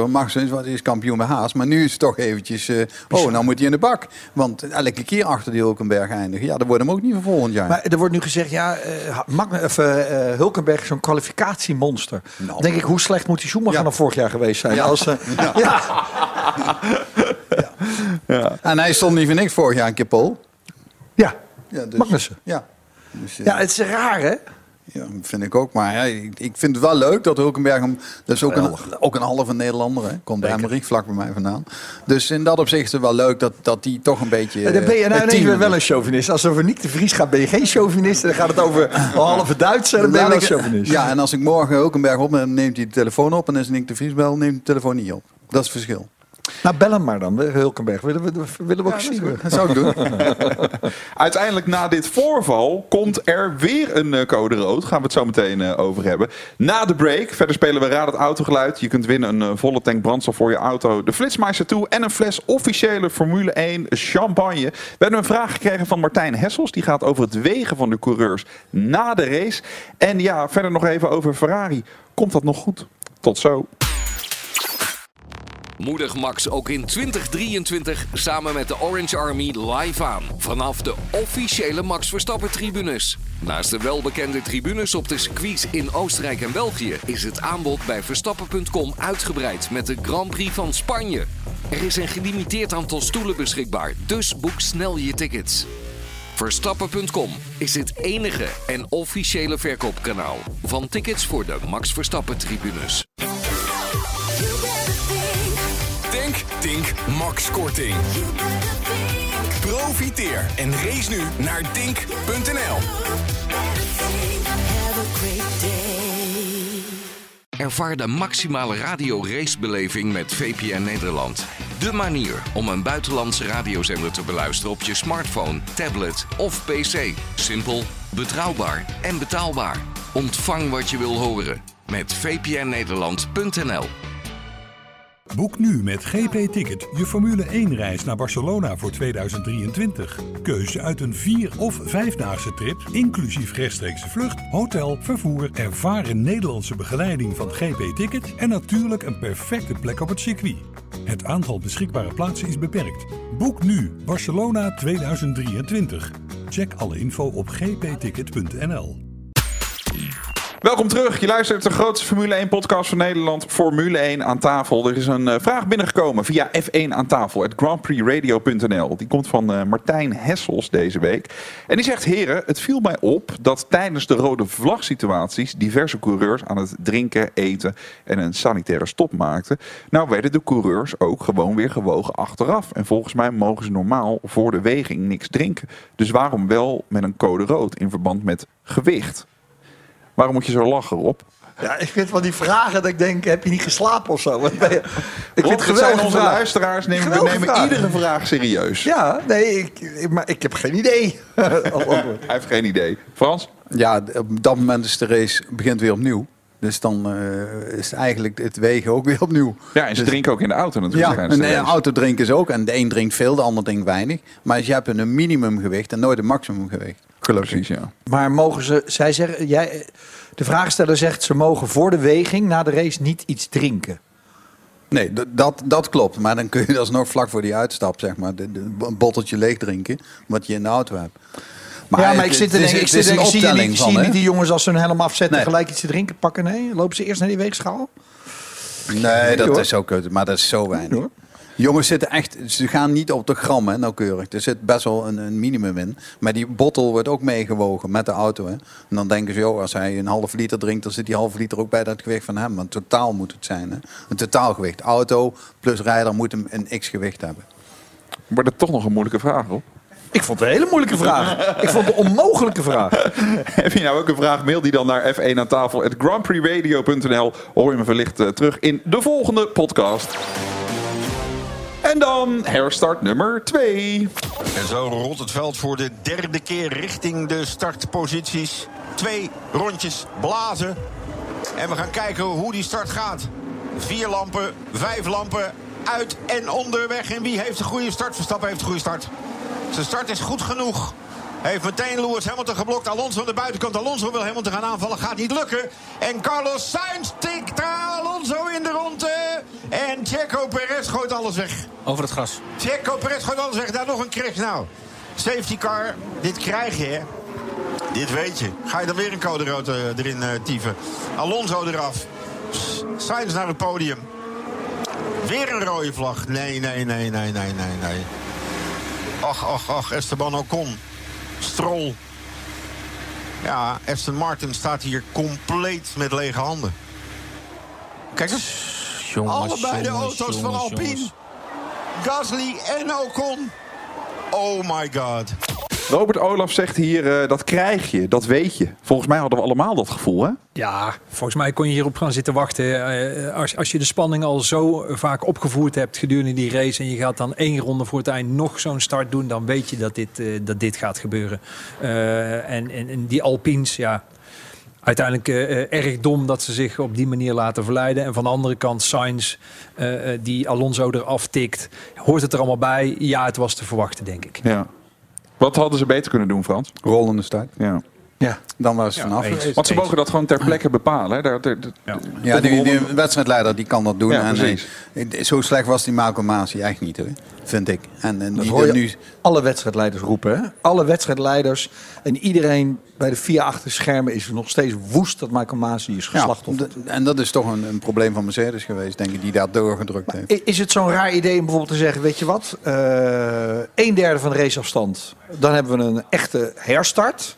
[SPEAKER 2] nu, Magnussen is, wat is kampioen bij Haas. Maar nu is het toch eventjes... eh, oh, nou moet hij in de bak. Want elke keer achter die Hulkenberg eindigen. Ja, dat wordt hem ook niet voor volgend jaar.
[SPEAKER 3] Maar er wordt nu gezegd, ja, Magne- of, eh, Hulkenberg is zo'n kwalificatiemonster.
[SPEAKER 2] Nou.
[SPEAKER 3] denk ik, hoe slecht moet die Schumacher
[SPEAKER 2] Ja.
[SPEAKER 3] nog vorig jaar geweest zijn?
[SPEAKER 2] Ja.
[SPEAKER 3] Als, eh, ja.
[SPEAKER 2] En hij stond niet voor niks vorig jaar een keer pol.
[SPEAKER 3] ja.
[SPEAKER 2] Ja, dus,
[SPEAKER 3] Magnussen.
[SPEAKER 2] Ja. Dus,
[SPEAKER 3] ja, het is raar, hè?
[SPEAKER 2] Ja, vind ik ook. Maar ja, ik, ik vind het wel leuk dat Hulkenberg hem... Dat is ook een, ook een halve Nederlander, hè. Komt bij Emmerich, vlak bij mij vandaan. Dus in dat opzicht is het wel leuk dat, dat die toch een beetje...
[SPEAKER 3] dan ben je
[SPEAKER 2] eh,
[SPEAKER 3] nou ineens weer wel een chauvinist. Als het over Nick de Vries gaat, ben je geen chauvinist. Dan gaat het over een halve Duitser, dan ben je wel chauvinist.
[SPEAKER 2] Ja, en als ik morgen Hulkenberg op neem, neemt hij de telefoon op. En als ik de Vries bel, neemt hij de telefoon niet op. Dat is het verschil.
[SPEAKER 3] Nou, bel hem maar dan, Hulkenberg. Willen we, willen we ook zien.
[SPEAKER 2] dat zou ik doen.
[SPEAKER 5] Uiteindelijk na dit voorval komt er weer een eh, code rood. Gaan we het zo meteen eh, over hebben. Na de break. Verder spelen we Raad het Autogeluid. Je kunt winnen een eh, volle tank brandstof voor je auto. De Flitsmeister toe. En een fles officiële Formule 1 champagne. We hebben een vraag gekregen van Martijn Hessels. Die gaat over het wegen van de coureurs na de race. En ja, verder nog even over Ferrari. Komt dat nog goed? Tot zo.
[SPEAKER 13] Moedig Max ook in 2023 samen met de Orange Army live aan. Vanaf de officiële Max Verstappen tribunes. Naast de welbekende tribunes op de circuits in Oostenrijk en België... is het aanbod bij Verstappen.com uitgebreid met de Grand Prix van Spanje. Er is een gelimiteerd aantal stoelen beschikbaar, dus boek snel je tickets. Verstappen.com is het enige en officiële verkoopkanaal van tickets voor de Max Verstappen tribunes.
[SPEAKER 14] Dink, Max Korting. Profiteer en race nu naar dink.nl.
[SPEAKER 13] Ervaar de maximale radio-racebeleving met VPN Nederland. De manier om een buitenlandse radiozender te beluisteren op je smartphone, tablet of pc. Simpel, betrouwbaar en betaalbaar. Ontvang wat je wil horen met vpnnederland.nl.
[SPEAKER 15] Boek nu met GP Ticket je Formule 1-reis naar Barcelona voor 2023. Keuze uit een 4 of 5-daagse trip, inclusief rechtstreekse vlucht, hotel, vervoer, ervaren Nederlandse begeleiding van GP Ticket en natuurlijk een perfecte plek op het circuit. Het aantal beschikbare plaatsen is beperkt. Boek nu Barcelona 2023. Check alle info op gpticket.nl.
[SPEAKER 5] Welkom terug. Je luistert de grootste Formule 1 podcast van Nederland. Formule 1 aan tafel. Er is een eh, vraag binnengekomen via F1 aan tafel. Het grandprixradio.nl. Die komt van eh, Martijn Hessels deze week. En die zegt, heren, het viel mij op dat tijdens de rode vlag situaties diverse coureurs aan het drinken, eten en een sanitaire stop maakten. Nou werden de coureurs ook gewoon weer gewogen achteraf. En volgens mij mogen ze normaal voor de weging niks drinken. Dus waarom wel met een code rood in verband met gewicht? Waarom moet je zo lachen, Rob?
[SPEAKER 3] Ja, ik vind van die vragen dat ik denk, heb je niet geslapen of zo? Ik
[SPEAKER 5] Rob,
[SPEAKER 3] vind het
[SPEAKER 5] zijn
[SPEAKER 3] geweldige
[SPEAKER 5] onze
[SPEAKER 3] vraag.
[SPEAKER 5] luisteraars. Nemen, we nemen
[SPEAKER 3] vraag.
[SPEAKER 5] iedere vraag serieus.
[SPEAKER 3] Ja, nee, ik, ik- maar ik heb geen idee.
[SPEAKER 5] Hij heeft geen idee. Frans?
[SPEAKER 2] Ja, op dat moment is de race begint weer opnieuw. Dus dan eh, is eigenlijk het wegen ook weer opnieuw.
[SPEAKER 5] Ja, en ze
[SPEAKER 2] Dus-
[SPEAKER 5] drinken ook in de auto natuurlijk.
[SPEAKER 2] Ja, en
[SPEAKER 5] de
[SPEAKER 2] de auto drinken ze ook. En de een drinkt veel, de ander drinkt weinig. Maar je hebt een minimumgewicht en nooit een maximumgewicht. Gelukkig.
[SPEAKER 5] Precies, ja.
[SPEAKER 3] Maar mogen ze, zij zeggen, jij, de vraagsteller zegt ze mogen voor de weging na de race niet iets drinken.
[SPEAKER 2] Nee, dat, dat klopt. Maar dan kun je alsnog vlak voor die uitstap, zeg maar, de, de- een botteltje leeg drinken. Wat je in de auto hebt.
[SPEAKER 3] Ja, maar ik zit te
[SPEAKER 2] is-
[SPEAKER 3] denken, ik zit
[SPEAKER 2] een
[SPEAKER 3] zie je niet,
[SPEAKER 2] van,
[SPEAKER 3] zie je niet die jongens als ze hun helm afzetten
[SPEAKER 2] Nee.
[SPEAKER 3] gelijk iets te drinken pakken? Nee, lopen ze eerst naar die weegschaal?
[SPEAKER 2] Nee, dat
[SPEAKER 3] hoor.
[SPEAKER 2] is ook... Maar dat is zo weinig.
[SPEAKER 3] hoor.
[SPEAKER 2] Jongens zitten echt, ze gaan niet op de gram hè, nauwkeurig. Er zit best wel een, een minimum in. Maar die bottel wordt ook meegewogen met de auto. Hè. En dan denken ze, joh, als hij een half liter drinkt, dan zit die halve liter ook bij dat gewicht van hem. Want totaal moet het zijn. Hè. Een totaalgewicht. Auto plus rijder moet een, een x-gewicht hebben.
[SPEAKER 5] Maar dat is toch nog een moeilijke vraag, hoor.
[SPEAKER 3] Ik vond het een hele moeilijke vraag. Ik vond het een onmogelijke vraag.
[SPEAKER 5] Heb je nou ook een vraag? Mail die dan naar F1 aan tafel. grandprixradio.nl. Hoor je me wellicht eh, terug in de volgende podcast. En dan herstart nummer 2.
[SPEAKER 11] En zo rolt het veld voor de derde keer richting de startposities. Twee rondjes blazen. En we gaan kijken hoe die start gaat. Vier lampen, vijf lampen, uit en onderweg. En wie heeft de goede start? Verstappen heeft de goede start. Zijn start is goed genoeg. Heeft meteen Lewis Hamilton geblokt. Alonso aan de buitenkant. Alonso wil Hamilton gaan aanvallen. Gaat niet lukken. En Carlos Sainz tikt Alonso in de ronde. En Checo Perez gooit alles weg.
[SPEAKER 12] Over het gras.
[SPEAKER 11] Checo Perez gooit alles weg. Daar nog een crash nou. Safety car. Dit krijg je, hè. Dit weet je. Ga je dan weer een code rood eh, erin uh, tieven. Alonso eraf. Sainz naar het podium. Weer een rode vlag. Nee, nee, nee, nee, nee, nee, nee. Ach, ach, ach. Esteban Ocon. Stroll. Ja, Aston Martin staat hier compleet met lege handen. Kijk eens.
[SPEAKER 12] Jongens,
[SPEAKER 11] Allebei de
[SPEAKER 12] jongens,
[SPEAKER 11] auto's van Alpine. Gasly en Ocon. Oh my god.
[SPEAKER 5] Robert Olaf zegt hier, eh, dat krijg je, dat weet je. Volgens mij hadden we allemaal dat gevoel, hè?
[SPEAKER 10] Ja, volgens mij kon je hierop gaan zitten wachten. Eh, als, als je de spanning al zo vaak opgevoerd hebt gedurende die race... en je gaat dan één ronde voor het eind nog zo'n start doen... dan weet je dat dit, eh, dat dit gaat gebeuren. En, en, en die Alpines, ja... Uiteindelijk erg dom dat ze zich op die manier laten verleiden. En van de andere kant Sainz, die Alonso eraf tikt. Hoort het er allemaal bij? Ja, het was te verwachten, denk ik.
[SPEAKER 5] Ja. Wat hadden ze beter kunnen doen, Frans?
[SPEAKER 2] Rollende start.
[SPEAKER 5] Ja.
[SPEAKER 3] Ja.
[SPEAKER 2] Dan was het
[SPEAKER 10] Ja,
[SPEAKER 2] vanaf.
[SPEAKER 10] eens.
[SPEAKER 2] geweest.
[SPEAKER 5] Want ze mogen dat gewoon ter plekke bepalen. Hè? Daar, daar- daar-
[SPEAKER 2] Ja, die, die wedstrijdleider die kan dat doen.
[SPEAKER 5] Ja,
[SPEAKER 2] en,
[SPEAKER 5] precies.
[SPEAKER 2] zo slecht was die Malcolm Masi echt niet, hoor. vind ik. En, en
[SPEAKER 3] Dat
[SPEAKER 2] die
[SPEAKER 3] hoor je
[SPEAKER 2] nu,
[SPEAKER 3] alle wedstrijdleiders roepen. Hè? Alle wedstrijdleiders en iedereen bij de vier achter schermen is nog steeds woest dat Michael Masi is
[SPEAKER 2] ja,
[SPEAKER 3] geslachtofferd.
[SPEAKER 2] d- en dat is toch een, een probleem van Mercedes geweest, denk ik, die daar doorgedrukt heeft.
[SPEAKER 3] Is het zo'n raar idee om bijvoorbeeld te zeggen, weet je wat, eh een derde van de raceafstand, dan hebben we een echte herstart.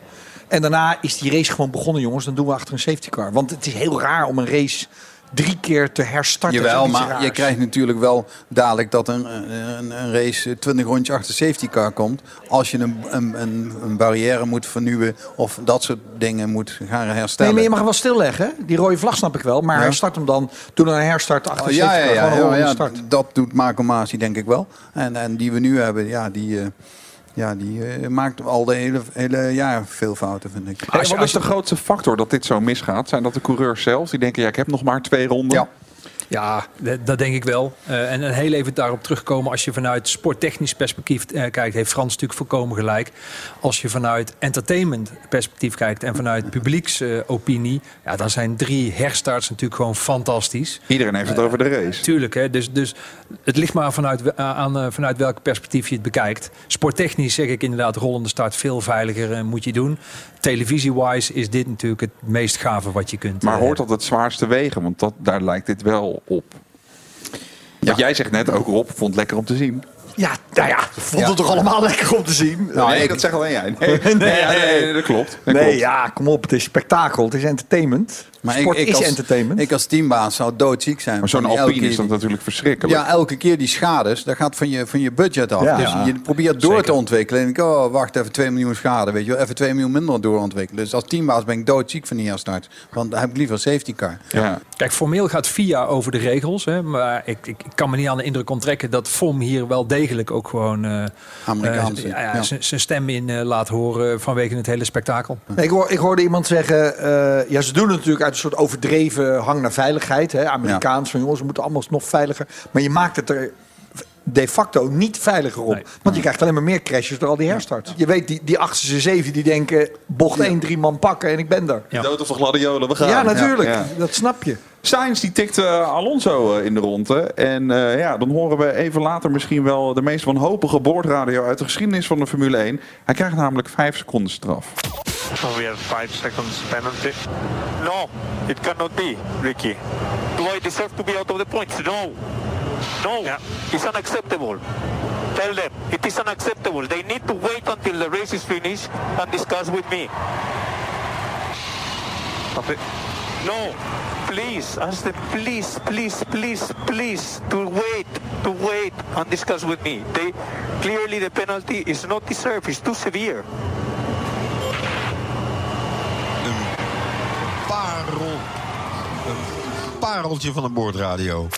[SPEAKER 3] En daarna is die race gewoon begonnen, jongens. Dan doen we achter een safety car. Want het is heel raar om een race drie keer te herstarten.
[SPEAKER 2] Jawel, maar je krijgt natuurlijk wel dadelijk dat een, een, een race 20 rondjes achter safety car komt. Als je een, een, een, barrière moet vernieuwen of dat soort dingen moet gaan herstellen.
[SPEAKER 3] Nee, maar je mag wel stilleggen. Die rode vlag snap ik wel. Maar
[SPEAKER 2] Ja.
[SPEAKER 3] herstart hem dan. Doe dan een herstart achter
[SPEAKER 2] Oh, ja,
[SPEAKER 3] safety car.
[SPEAKER 2] ja, ja, ja,
[SPEAKER 3] start.
[SPEAKER 2] dat doet Marco Masi denk ik wel. En, en die we nu hebben, ja, die, eh, ja, die eh, maakt al de hele, hele jaar veel fouten, vind ik.
[SPEAKER 5] Hey, wat is de grootste factor dat dit zo misgaat? Zijn dat de coureurs zelf? Die denken, ja, ik heb nog maar twee ronden.
[SPEAKER 2] Ja.
[SPEAKER 10] Ja, dat, denk ik wel. Eh, en, heel even daarop terugkomen. Als je vanuit sporttechnisch perspectief eh, kijkt, heeft Frans natuurlijk volkomen gelijk. Als je vanuit entertainment perspectief kijkt en vanuit publieksopinie, ja, dan zijn drie herstarts natuurlijk gewoon fantastisch.
[SPEAKER 5] Iedereen heeft het over de race.
[SPEAKER 10] Tuurlijk, hè? Dus, dus het ligt maar vanuit, aan, eh, vanuit welk perspectief je het bekijkt. Sporttechnisch zeg ik inderdaad, rollende start veel veiliger eh, moet je doen. Televisie-wise is dit natuurlijk het meest gave wat je kunt.
[SPEAKER 5] Maar
[SPEAKER 10] eh,
[SPEAKER 5] hoort dat het zwaarste wegen? Want dat, daar lijkt dit wel op. Wat jij zegt net, ook Rob vond het lekker om te zien.
[SPEAKER 3] Ja, nou ja, vond het toch allemaal lekker om te zien?
[SPEAKER 5] Nou, nee,
[SPEAKER 3] ik-
[SPEAKER 5] dat zegt alleen jij. Nee, nee, nee, nee, dat klopt. Dat
[SPEAKER 3] Nee,
[SPEAKER 5] klopt.
[SPEAKER 3] ja, kom op. Het is spektakel. Het is entertainment.
[SPEAKER 2] Maar
[SPEAKER 3] Sport
[SPEAKER 2] ik, ik
[SPEAKER 3] is
[SPEAKER 2] als,
[SPEAKER 3] entertainment.
[SPEAKER 2] Ik als teambaas zou doodziek zijn.
[SPEAKER 5] Maar zo'n Alpine is dat natuurlijk verschrikkelijk.
[SPEAKER 2] Ja, elke keer die schades, dat gaat van je, van je budget af.
[SPEAKER 3] Ja.
[SPEAKER 2] dus
[SPEAKER 3] Ja.
[SPEAKER 2] je probeert door
[SPEAKER 10] Zeker.
[SPEAKER 2] te ontwikkelen. En ik, oh, wacht even, 2 miljoen schade, weet je wel. Even 2 miljoen minder doorontwikkelen. Dus als teambaas ben ik doodziek van die herstart. Want dan heb ik liever safety car.
[SPEAKER 5] Ja.
[SPEAKER 10] Kijk, formeel gaat FIA over de regels. Hè, maar ik, ik, ik kan me niet aan de indruk onttrekken dat FOM hier wel degelijk ook gewoon eh,
[SPEAKER 2] Amerikaanse,
[SPEAKER 10] eh, ja, zijn- stem in eh, laat horen vanwege het hele spektakel.
[SPEAKER 3] Ik, hoor, ik hoorde iemand zeggen, eh, ja, ze doen het natuurlijk uit een soort overdreven hang naar veiligheid. Hè? Amerikaans, van jongens, we moeten allemaal nog veiliger. Maar je maakt het er de facto niet veiliger op.
[SPEAKER 10] Nee.
[SPEAKER 3] Want je krijgt alleen maar meer crashes door al die herstarts. Je weet, die, die achtste, zeven, die denken, bocht één, drie man pakken en ik ben er.
[SPEAKER 10] Ja.
[SPEAKER 5] Dood of gladiolen, we gaan.
[SPEAKER 3] Ja, natuurlijk.
[SPEAKER 5] Ja.
[SPEAKER 3] Dat snap je.
[SPEAKER 5] Sainz die tikt eh, Alonso eh, in de ronde. En eh, ja, dan horen we even later misschien wel de meest wanhopige boordradio uit de geschiedenis van de Formule 1. Hij krijgt namelijk 5 seconden straf.
[SPEAKER 16] We have five seconds penalty. No, it cannot be, Ricky. Lloyd deserves to be out of the points. No. No, it's unacceptable. Tell them it is unacceptable. They need to wait until the race is finished and discuss with me.
[SPEAKER 12] Stop it.
[SPEAKER 16] No, please, ask them, please, please, please, please, to wait, to wait and discuss with me. They clearly the penalty is not deserved. It's too severe.
[SPEAKER 11] Parel. Een pareltje van een boordradio.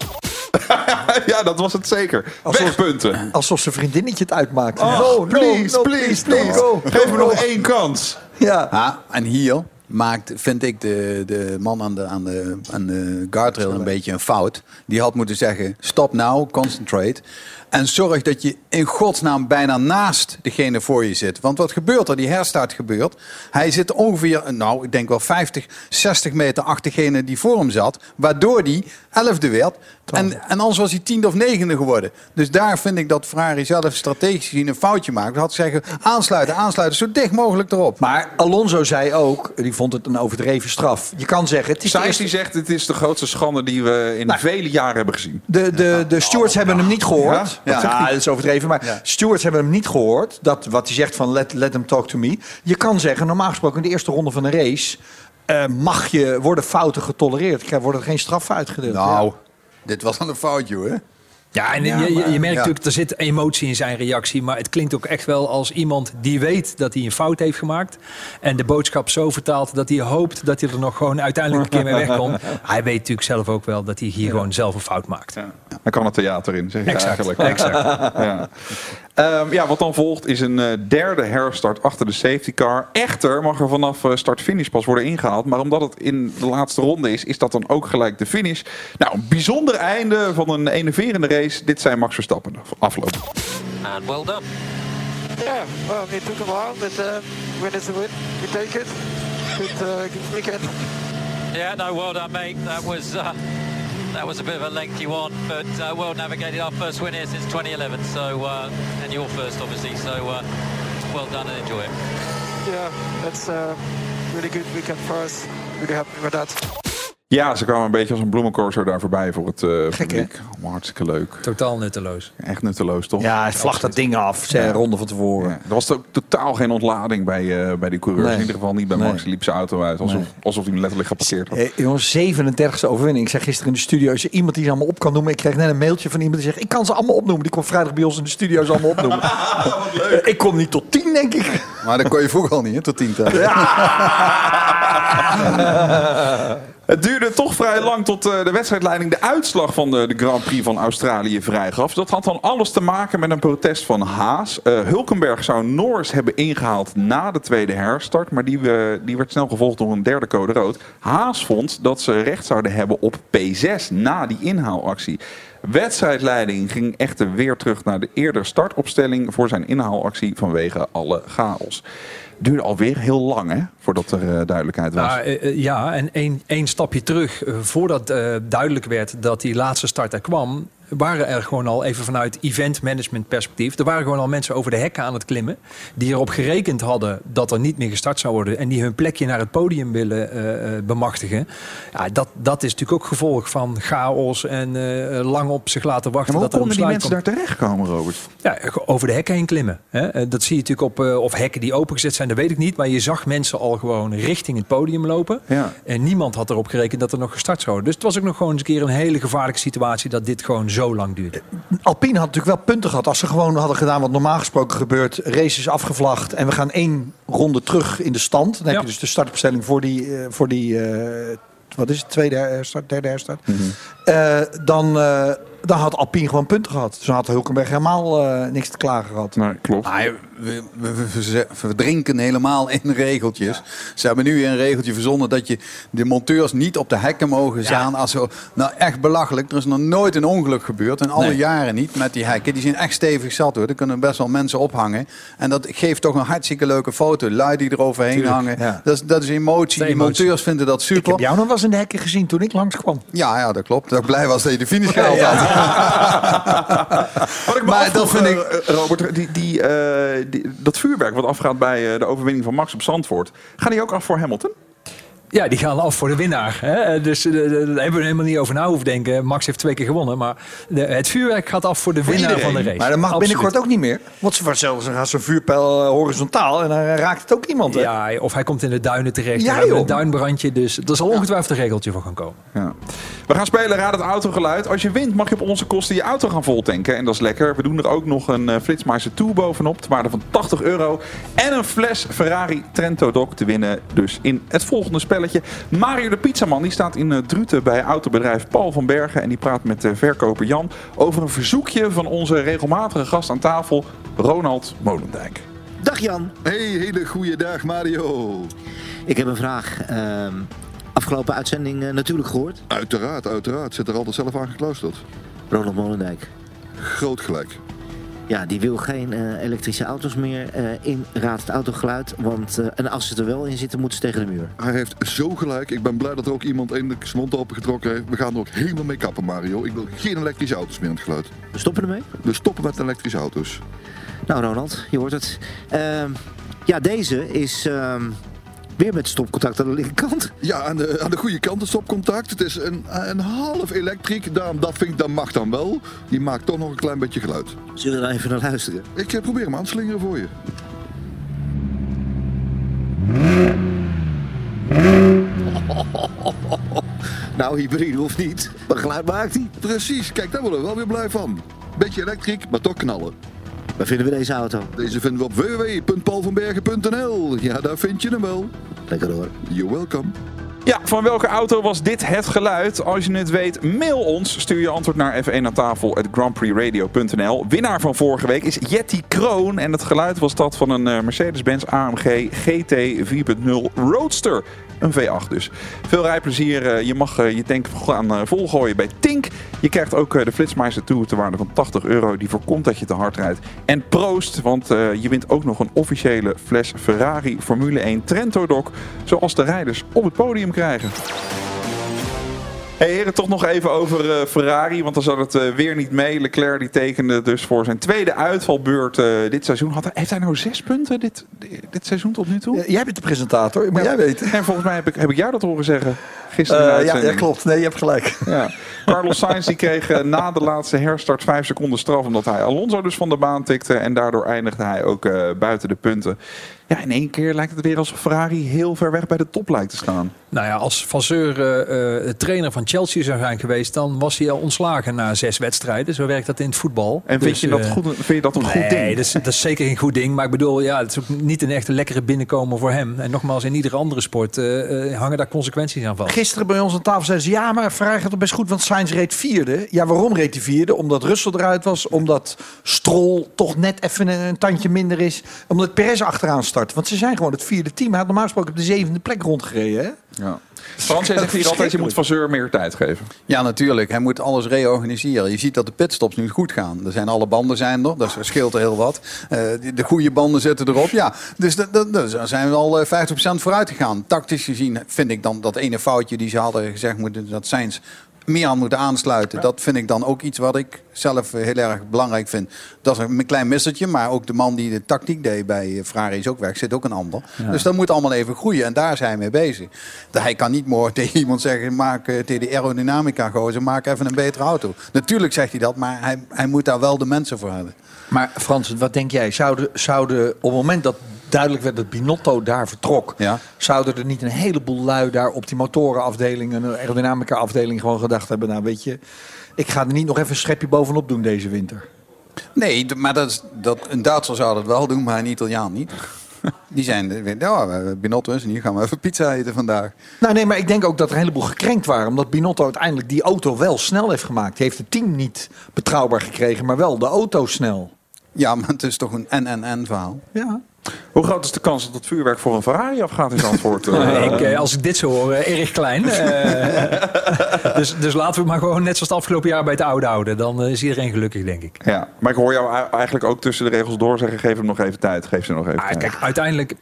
[SPEAKER 5] ja, dat was het zeker. Wegpunten.
[SPEAKER 3] Alsof zijn vriendinnetje het uitmaakt.
[SPEAKER 5] Oh,
[SPEAKER 3] No, no,
[SPEAKER 5] please,
[SPEAKER 3] no,
[SPEAKER 5] please,
[SPEAKER 3] no,
[SPEAKER 5] please.
[SPEAKER 3] go,
[SPEAKER 5] Geef
[SPEAKER 3] go,
[SPEAKER 5] me nog één kans.
[SPEAKER 3] Ja.
[SPEAKER 2] Ja, en hier maakt, vind ik, de, de man aan de, aan, de, aan de guardrail een beetje een fout. Die had moeten zeggen, stop now, concentrate. En zorg dat je in godsnaam bijna naast degene voor je zit. Want wat gebeurt er? Die herstart gebeurt. Hij zit ongeveer, nou, ik denk wel 50, 60 meter achter degene die voor hem zat. Waardoor die elfde werd. En, en anders was hij tiende of negende geworden. Dus daar vind ik dat Ferrari zelf strategisch gezien een foutje maakt. Had zeggen, aansluiten, aansluiten, zo dicht mogelijk erop.
[SPEAKER 3] Maar Alonso zei ook, die vond het een overdreven straf. Je kan zeggen, het is de
[SPEAKER 5] Sainz
[SPEAKER 3] eerste-
[SPEAKER 5] die zegt, het is de grootste schande die we in
[SPEAKER 3] Nou.
[SPEAKER 5] vele jaren hebben gezien.
[SPEAKER 3] De, de, de stewards hebben hem niet gehoord.
[SPEAKER 5] Ja?
[SPEAKER 3] Dat is overdreven. Maar stewards hebben hem niet gehoord. Dat, wat hij zegt van let, let them talk to me. Je kan zeggen, normaal gesproken in de eerste ronde van een race... eh, mag je, worden fouten getolereerd. Er worden geen straffen uitgedeeld.
[SPEAKER 2] Nou, dit was al een foutje hoor.
[SPEAKER 10] Ja, en
[SPEAKER 2] Ja,
[SPEAKER 10] je, je,
[SPEAKER 2] maar-
[SPEAKER 10] merkt
[SPEAKER 2] ja.
[SPEAKER 10] natuurlijk, er zit emotie in zijn reactie. Maar het klinkt ook echt wel als iemand die weet dat hij een fout heeft gemaakt. En de boodschap zo vertaalt dat hij hoopt dat hij er nog gewoon uiteindelijk een keer mee wegkomt. Hij weet natuurlijk zelf ook wel dat hij hier gewoon zelf een fout maakt.
[SPEAKER 5] Daar kan het theater in, zeg je
[SPEAKER 10] Exact,
[SPEAKER 5] eigenlijk.
[SPEAKER 10] exact.
[SPEAKER 5] ja. Ehm, ja, wat dan volgt is een eh, derde herstart achter de safety car. Echter mag er vanaf eh, start-finish pas worden ingehaald. Maar omdat het in de laatste ronde is, is dat dan ook gelijk de finish. Nou, een bijzonder einde van een enerverende race. Dit zijn Max Verstappen afloop.
[SPEAKER 7] And well done.
[SPEAKER 8] Yeah, well, it took a while, but uh, when it's a win, we take it. Good, uh, good weekend.
[SPEAKER 7] Yeah, no, well done, mate. That was uh, that was a bit of a lengthy one, but uh, well navigated. Our first win here since 2011, so uh, and your first, obviously. So uh, well done and enjoy it.
[SPEAKER 8] Yeah, that's a really good weekend for us. Really happy with that.
[SPEAKER 5] Ja, ze kwamen een beetje als een bloemencorso daar voorbij voor het eh
[SPEAKER 3] Gek,
[SPEAKER 5] publiek. Allemaal hartstikke leuk.
[SPEAKER 10] Totaal nutteloos.
[SPEAKER 5] Echt nutteloos, toch?
[SPEAKER 3] Ja, hij vlagt dat ding af.
[SPEAKER 5] Ja.
[SPEAKER 3] ronde van tevoren.
[SPEAKER 5] Ja, er was ook totaal geen ontlading bij, eh, bij die coureurs.
[SPEAKER 3] Nee.
[SPEAKER 5] In ieder geval niet bij
[SPEAKER 3] Nee.
[SPEAKER 5] Max. Die liep zijn auto uit. Alsof,
[SPEAKER 3] Nee.
[SPEAKER 5] alsof hij hem letterlijk geparkeerd had.
[SPEAKER 3] Hey, jongens, 37e overwinning. Ik zei gisteren in de studio, als je iemand die ze allemaal op kan noemen. Ik kreeg net een mailtje van iemand die zegt, ik kan ze allemaal opnoemen. Die kwam vrijdag bij ons in de studio ze allemaal opnoemen. Eh, ik kom niet tot 10, denk ik.
[SPEAKER 2] Maar dat kon je vroeger al niet, hè, tot tien tellen.
[SPEAKER 5] Het duurde toch vrij lang tot eh, de wedstrijdleiding de uitslag van de, Grand Prix van Australië vrijgaf. Dat had dan alles te maken met een protest van Haas. Eh, Hulkenberg zou Norris hebben ingehaald na de tweede herstart. Maar die, eh, die werd snel gevolgd door een derde code rood. Haas vond dat ze recht zouden hebben op P6 na die inhaalactie. Wedstrijdleiding ging echter weer terug naar de eerder startopstelling voor zijn inhaalactie vanwege alle chaos. Duurde alweer heel lang hè, voordat er eh, duidelijkheid was.
[SPEAKER 10] Nou, eh, eh, ja, en één, één stapje terug. voordat duidelijk werd dat die laatste start er kwam... waren er gewoon al even vanuit event management perspectief... er waren gewoon al mensen over de hekken aan het klimmen... die erop gerekend hadden dat er niet meer gestart zou worden... en die hun plekje naar het podium willen eh, eh, bemachtigen. Ja, dat, dat is natuurlijk ook gevolg van chaos en eh, lang op zich laten wachten.
[SPEAKER 5] Ja, maar
[SPEAKER 10] dat
[SPEAKER 5] hoe
[SPEAKER 10] er een
[SPEAKER 5] konden die mensen
[SPEAKER 10] komt.
[SPEAKER 5] daar terechtkomen, Robert?
[SPEAKER 10] Ja, over de hekken heen klimmen. Hè. Dat zie je natuurlijk op, of hekken die opengezet zijn, dat weet ik niet. Maar je zag mensen al gewoon richting het podium lopen.
[SPEAKER 5] Ja.
[SPEAKER 10] En niemand had erop gerekend dat er nog gestart zou worden. Dus het was ook nog gewoon eens een keer een hele gevaarlijke situatie dat dit gewoon zo lang duurde.
[SPEAKER 3] Alpine had natuurlijk wel punten gehad. Als ze gewoon hadden gedaan wat normaal gesproken gebeurt. Race is afgevlacht en we gaan één ronde terug in de stand. Dan heb
[SPEAKER 10] Ja.
[SPEAKER 3] je dus de startopstelling voor die, eh, voor die eh, wat is het, tweede herstart, derde herstart. Eh, eh, dan had Alpine gewoon punten gehad. Dus dan had Hulkenberg helemaal eh, niks te klagen gehad.
[SPEAKER 5] Nee, klopt.
[SPEAKER 2] Maar we, we, we verdrinken helemaal in regeltjes. Ze hebben nu een regeltje verzonnen dat je de monteurs niet op de hekken mogen staan. Als ze, nou, echt belachelijk. Er is nog nooit een ongeluk gebeurd. In alle
[SPEAKER 3] Nee.
[SPEAKER 2] jaren niet met die hekken. Die zijn echt stevig zat hoor. Er kunnen best wel mensen ophangen. En dat geeft toch een hartstikke leuke foto. Lui die eroverheen
[SPEAKER 3] Tuurlijk,
[SPEAKER 2] hangen.
[SPEAKER 3] ja.
[SPEAKER 2] Dat, is, dat is emotie.
[SPEAKER 10] De
[SPEAKER 2] Die
[SPEAKER 10] emotie.
[SPEAKER 2] monteurs vinden dat
[SPEAKER 3] Ik
[SPEAKER 2] super.
[SPEAKER 3] heb jou nog wel eens in de hekken gezien toen ik langskwam.
[SPEAKER 2] Ja, ja, dat klopt. Dat ik blij was dat je de finish gehaald had.
[SPEAKER 5] Wat ik me
[SPEAKER 2] Maar dat vind
[SPEAKER 5] eh,
[SPEAKER 2] ik-
[SPEAKER 5] Robert, die, die, eh, die- dat vuurwerk wat afgaat bij eh, de overwinning van Max op Zandvoort. Gaat die ook af voor Hamilton?
[SPEAKER 10] Ja, die gaan af voor de winnaar. Hè? Dus eh, daar hebben we helemaal niet over na hoeven denken. Max heeft twee keer gewonnen. Maar de, het vuurwerk gaat af voor de winnaar van de race.
[SPEAKER 3] Maar dat mag
[SPEAKER 10] Absoluut.
[SPEAKER 3] binnenkort ook niet meer. Want ze zelfs gaat zo'n vuurpijl eh, horizontaal en dan raakt het ook iemand. Hè?
[SPEAKER 10] Ja, of hij komt in de duinen terecht.
[SPEAKER 3] Ja,
[SPEAKER 10] een duinbrandje. Dus er zal ongetwijfeld een regeltje voor gaan komen.
[SPEAKER 5] Ja. We gaan spelen Raad het autogeluid. Als je wint mag je op onze kosten je auto gaan voltanken. En dat is lekker. We doen er ook nog een Flitsmeister 2 bovenop. Ter waarde van 80 euro. En een fles Ferrari Trento Doc te winnen. Dus in het volgende spelletje. Mario de Pizzaman die staat in uh, Druten bij autobedrijf Paul van Bergen. En die praat met uh, verkoper Jan over een verzoekje van onze regelmatige gast aan tafel. Ronald Molendijk.
[SPEAKER 17] Dag Jan.
[SPEAKER 18] Hey, hele goede dag Mario.
[SPEAKER 17] Ik heb een vraag. Uh, afgelopen uitzending uh, natuurlijk gehoord.
[SPEAKER 18] Uiteraard, uiteraard. Zit er altijd zelf aan gekluisterd.
[SPEAKER 17] Ronald Molendijk.
[SPEAKER 18] Groot gelijk.
[SPEAKER 17] Ja, die wil geen uh, elektrische auto's meer uh, in Raad het Autogeluid. Want uh, en als ze er wel in zitten, moeten ze tegen de muur.
[SPEAKER 18] Hij heeft zo gelijk. Ik ben blij dat er ook iemand eindelijk zijn mond open getrokken heeft. We gaan er ook helemaal mee kappen, Mario. Ik wil geen elektrische auto's meer in het geluid.
[SPEAKER 17] We stoppen ermee?
[SPEAKER 18] We stoppen met elektrische auto's.
[SPEAKER 17] Nou, Ronald, je hoort het. ja, deze is... Weer met stopcontact aan de linkerkant?
[SPEAKER 18] Ja, aan de, aan de goede kant het stopcontact. Het is een, een half elektriek. Daarom, dat vind ik, dat mag dan wel. Die maakt toch nog een klein beetje geluid.
[SPEAKER 17] Zullen we dan even naar luisteren?
[SPEAKER 18] Ik uh, probeer hem aan te slingeren voor je.
[SPEAKER 17] nou, hybride of niet, maar geluid maakt hij.
[SPEAKER 18] Precies, kijk, daar worden we wel weer blij van. Beetje elektriek, maar toch knallen.
[SPEAKER 17] Waar vinden we deze auto?
[SPEAKER 18] Deze vinden we op www.paulvanbergen.nl. Ja, daar vind je hem wel.
[SPEAKER 17] Lekker hoor.
[SPEAKER 18] You're welcome.
[SPEAKER 5] Ja, van welke auto was dit het geluid? Als je het weet, mail ons. Stuur je antwoord naar F1 aan tafel at grandprixradio.nl. Winnaar van vorige week is Yeti Kroon. En het geluid was dat van een uh, Mercedes-Benz AMG GT 4.0 Roadster. Een V8 dus. Veel rijplezier. Je mag je tank gaan volgooien bij Tink. Je krijgt ook de Flitsmeister toe te waarde van 80 euro. Die voorkomt dat je te hard rijdt. En proost, want je wint ook nog een officiële fles Ferrari Formule 1 Trento Doc. Zoals de rijders op het podium krijgen. Hey heren, toch nog even over uh, Ferrari, want dan zat het uh, weer niet mee. Leclerc die tekende dus voor zijn tweede uitvalbeurt uh, dit seizoen. Had hij, heeft hij nou zes punten dit, dit seizoen tot nu toe?
[SPEAKER 3] Jij bent de presentator,
[SPEAKER 5] ja,
[SPEAKER 3] jij weten.
[SPEAKER 5] En volgens mij heb ik, heb ik jou dat horen zeggen gisteren.
[SPEAKER 3] ja, ja, klopt. Nee, je hebt gelijk.
[SPEAKER 5] Ja. Carlos Sainz die kreeg na de laatste herstart vijf seconden straf omdat hij Alonso dus van de baan tikte. En daardoor eindigde hij ook buiten de punten. Ja, in één keer lijkt het weer alsof Ferrari heel ver weg bij de top lijkt te staan.
[SPEAKER 10] Nou ja, als Vasseur uh, trainer van Chelsea zou zijn geweest, dan was hij al ontslagen na zes wedstrijden. Zo werkt dat in het voetbal.
[SPEAKER 5] En vind, dus, je, dat goed, vind je dat een
[SPEAKER 10] nee,
[SPEAKER 5] goed ding?
[SPEAKER 10] Nee, dat is, dat is zeker een goed ding. Maar ik bedoel, ja, het is ook niet een echte lekkere binnenkomen voor hem. En nogmaals, in iedere andere sport hangen daar consequenties aan vast.
[SPEAKER 3] Gisteren bij ons aan tafel zeiden ze, ja, maar Ferrari gaat het best goed, want Sainz reed vierde. Ja, waarom reed hij vierde? Omdat Russell eruit was, omdat Stroll toch net even een, een tandje minder is, omdat Perez achteraan start. Want ze zijn gewoon het vierde team. Hij had normaal gesproken op de zevende plek rondgereden. Hè?
[SPEAKER 5] Ja. Frans zegt hier altijd, je moet Vasseur meer tijd geven.
[SPEAKER 2] Ja, natuurlijk. Hij moet alles reorganiseren. Je ziet dat de pitstops nu goed gaan. Er zijn alle banden zijn er, dat scheelt er heel wat. Uh, de goede banden zitten erop. Ja, dus daar zijn we al 50% vooruit gegaan. Tactisch gezien vind ik dan dat ene foutje die ze hadden gezegd, moeten, dat Sainz meer aan moeten aansluiten. Ja. Dat vind ik dan ook iets wat ik zelf heel erg belangrijk vind. Dat is een klein missertje, maar ook de man die de tactiek deed bij Ferrari is ook weg. Zit ook een ander. Ja. Dus dat moet allemaal even groeien en daar zijn we mee bezig. Hij kan niet morgen tegen iemand zeggen, maak tegen de aerodynamica gozer, maak even een betere auto. Natuurlijk zegt hij dat, maar hij, hij moet daar wel de mensen voor hebben.
[SPEAKER 3] Maar Frans, wat denk jij? Zouden, zouden op het moment dat duidelijk werd dat Binotto daar vertrok,
[SPEAKER 2] ja.
[SPEAKER 3] zouden er niet een heleboel lui daar op die motorenafdeling en de aerodynamica afdeling gewoon gedacht hebben, nou weet je, ik ga er niet nog even een schepje bovenop doen deze winter.
[SPEAKER 2] Nee, maar dat, is, dat, een Duitser zou dat wel doen, maar een Italiaan niet. Die zijn, ja, Binotto is en hier gaan we even pizza eten vandaag.
[SPEAKER 3] Nou nee, maar ik denk ook dat er een heleboel gekrenkt waren. Omdat Binotto uiteindelijk die auto wel snel heeft gemaakt. Hij heeft het team niet betrouwbaar gekregen, maar wel de auto snel.
[SPEAKER 2] Ja, maar het is toch een en-en-en verhaal.
[SPEAKER 3] Ja.
[SPEAKER 5] Hoe groot is de kans dat het vuurwerk voor een Ferrari afgaat in antwoord?
[SPEAKER 10] Ik, uh, als ik dit zo hoor, uh, erg klein. dus, dus laten we maar gewoon net zoals het afgelopen jaar bij het oude houden. Dan is iedereen gelukkig, denk ik.
[SPEAKER 5] Ja, maar ik hoor jou eigenlijk ook tussen de regels door zeggen... geef hem nog even tijd, geef ze nog even
[SPEAKER 10] ah,
[SPEAKER 5] tijd.
[SPEAKER 10] Kijk, uiteindelijk,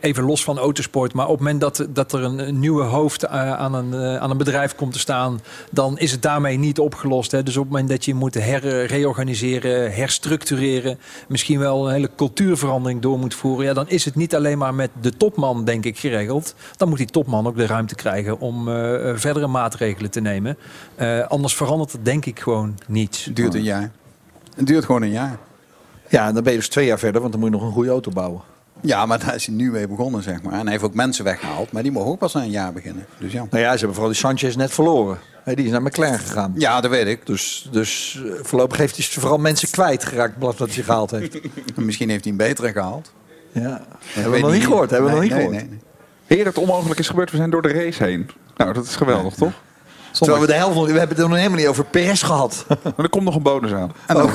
[SPEAKER 10] even los van autosport... maar op het moment dat, dat er een nieuwe hoofd aan, een, aan een bedrijf komt te staan... dan is het daarmee niet opgelost. Hè. Dus op het moment dat je moet herreorganiseren, herstructureren... misschien wel een hele cultuurverandering verandering door moet voeren, ja, dan is het niet alleen maar met de topman, denk ik, geregeld. Dan moet die topman ook de ruimte krijgen om eh, eh, verdere maatregelen te nemen. Eh, anders verandert het denk ik gewoon niets.
[SPEAKER 2] Het duurt een jaar. Het duurt gewoon een jaar.
[SPEAKER 3] Ja, en dan ben je dus twee jaar verder, want dan moet je nog een goede auto bouwen.
[SPEAKER 2] Ja, maar daar is hij nu mee begonnen, zeg maar. En hij heeft ook mensen weggehaald, maar die mogen ook pas na een jaar beginnen. Dus ja.
[SPEAKER 3] Nou ja, ze hebben vooral die Sanchez net verloren. Hè, die is naar McLaren gegaan.
[SPEAKER 2] Ja, dat weet ik.
[SPEAKER 3] Dus, dus eh, voorlopig heeft hij vooral mensen kwijtgeraakt, blad dat hij gehaald heeft.
[SPEAKER 2] Misschien heeft hij een betere gehaald.
[SPEAKER 3] Ja, hebben we nog niet gehoord. Hebben we nog niet
[SPEAKER 2] nee,
[SPEAKER 3] gehoord.
[SPEAKER 2] nee, nee.
[SPEAKER 5] Heer, het onmogelijk is gebeurd. We zijn door de race heen. Nou, dat is geweldig, toch?
[SPEAKER 3] Terwijl we de helft we hebben het er nog helemaal niet over Perez gehad.
[SPEAKER 5] Maar er komt nog een bonus aan.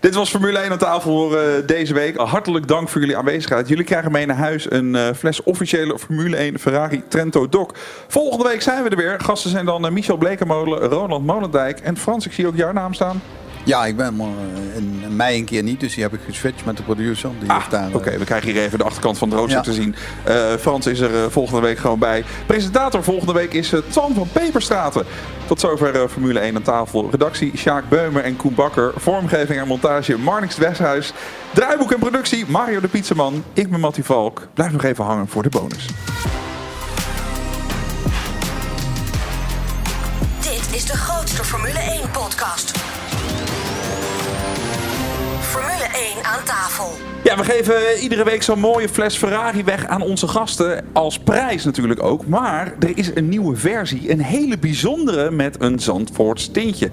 [SPEAKER 5] Dit was Formule 1 aan tafel voor eh, deze week. Hartelijk dank voor jullie aanwezigheid. Jullie krijgen mee naar huis een eh, fles officiële Formule 1 Ferrari Trento Doc. Volgende week zijn we er weer. Gasten zijn dan eh, Michel Blekemolen, Ronald Molendijk en Frans. Ik zie ook jouw naam staan.
[SPEAKER 2] Ja, ik ben maar eh, in mei een keer niet, dus die heb ik geswitcht met de producer. Die daar,
[SPEAKER 5] Ah,
[SPEAKER 2] eh,
[SPEAKER 5] Oké, we krijgen hier even de achterkant van het rooster
[SPEAKER 2] Ja.
[SPEAKER 5] te zien. Eh, Frans is er eh, volgende week gewoon bij. Presentator volgende week is uh, Twan van Peperstraten. Tot zover eh, Formule 1 aan tafel. Redactie Sjaak Beumer en Koen Bakker. Vormgeving en montage Marnix Westhuis. Draaiboek en productie Mario de Pizzaman. Ik ben Mattie Valk. Blijf nog even hangen voor de bonus.
[SPEAKER 9] Dit is de grootste Formule 1 podcast. Aan tafel.
[SPEAKER 5] Ja, we geven iedere week zo'n mooie fles Ferrari weg aan onze gasten. Als prijs natuurlijk ook. Maar er is een nieuwe versie. Een hele bijzondere met een Zandvoorts tintje.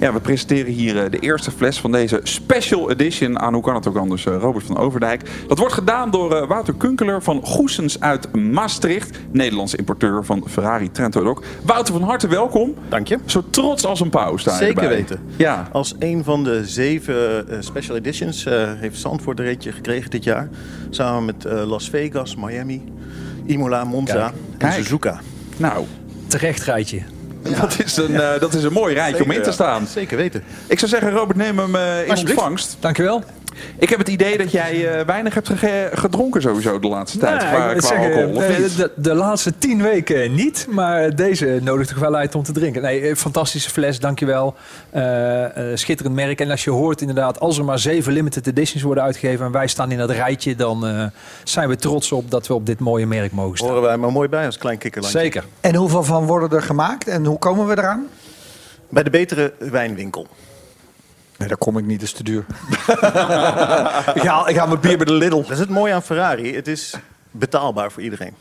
[SPEAKER 5] Ja, we presenteren hier eh, de eerste fles van deze special edition aan, hoe kan het ook anders, eh, Robert van Overdijk. Dat wordt gedaan door eh, Wouter Kunkeler van Goesens uit Maastricht. Nederlandse importeur van Ferrari Trento Doc. Wouter, van harte welkom.
[SPEAKER 19] Dank je.
[SPEAKER 5] Zo trots als een pauw staan
[SPEAKER 19] Zeker weten.
[SPEAKER 5] Ja.
[SPEAKER 19] Als een van de zeven special editions eh, heeft Zandvoort een ritje gekregen dit jaar. Samen met eh, Las Vegas, Miami, Imola, Monza
[SPEAKER 10] Kijk.
[SPEAKER 19] en
[SPEAKER 5] Kijk.
[SPEAKER 19] Suzuka.
[SPEAKER 5] Nou,
[SPEAKER 10] Terecht rijtje.
[SPEAKER 5] dat, is een, eh, dat is een mooi rijtje om in te staan.
[SPEAKER 19] Zeker weten.
[SPEAKER 5] Ik zou zeggen, Robert, neem hem eh, in ontvangst.
[SPEAKER 10] Dankjewel.
[SPEAKER 5] Ik heb het idee dat jij eh, weinig hebt gedronken sowieso de laatste tijd.
[SPEAKER 10] Nou,
[SPEAKER 5] qua,
[SPEAKER 10] zeggen,
[SPEAKER 5] alcohol, of niet?
[SPEAKER 10] de, de laatste tien weken niet, maar deze nodigt toch wel uit om te drinken. Nee, eh, fantastische fles, dankjewel. Eh eh schitterend merk. En als je hoort inderdaad, als er maar zeven limited editions worden uitgegeven en wij staan in dat rijtje, dan eh, zijn we trots op dat we op dit mooie merk mogen staan.
[SPEAKER 19] Horen wij maar mooi bij als klein kikkerlandje.
[SPEAKER 10] Zeker.
[SPEAKER 3] En hoeveel van worden er gemaakt en hoe komen we eraan?
[SPEAKER 19] Bij de betere wijnwinkel.
[SPEAKER 3] Nee, daar kom ik niet, dat is te duur. ik, haal, ik haal mijn bier bij de Lidl.
[SPEAKER 19] Dat is het mooie aan Ferrari. Het is betaalbaar voor iedereen.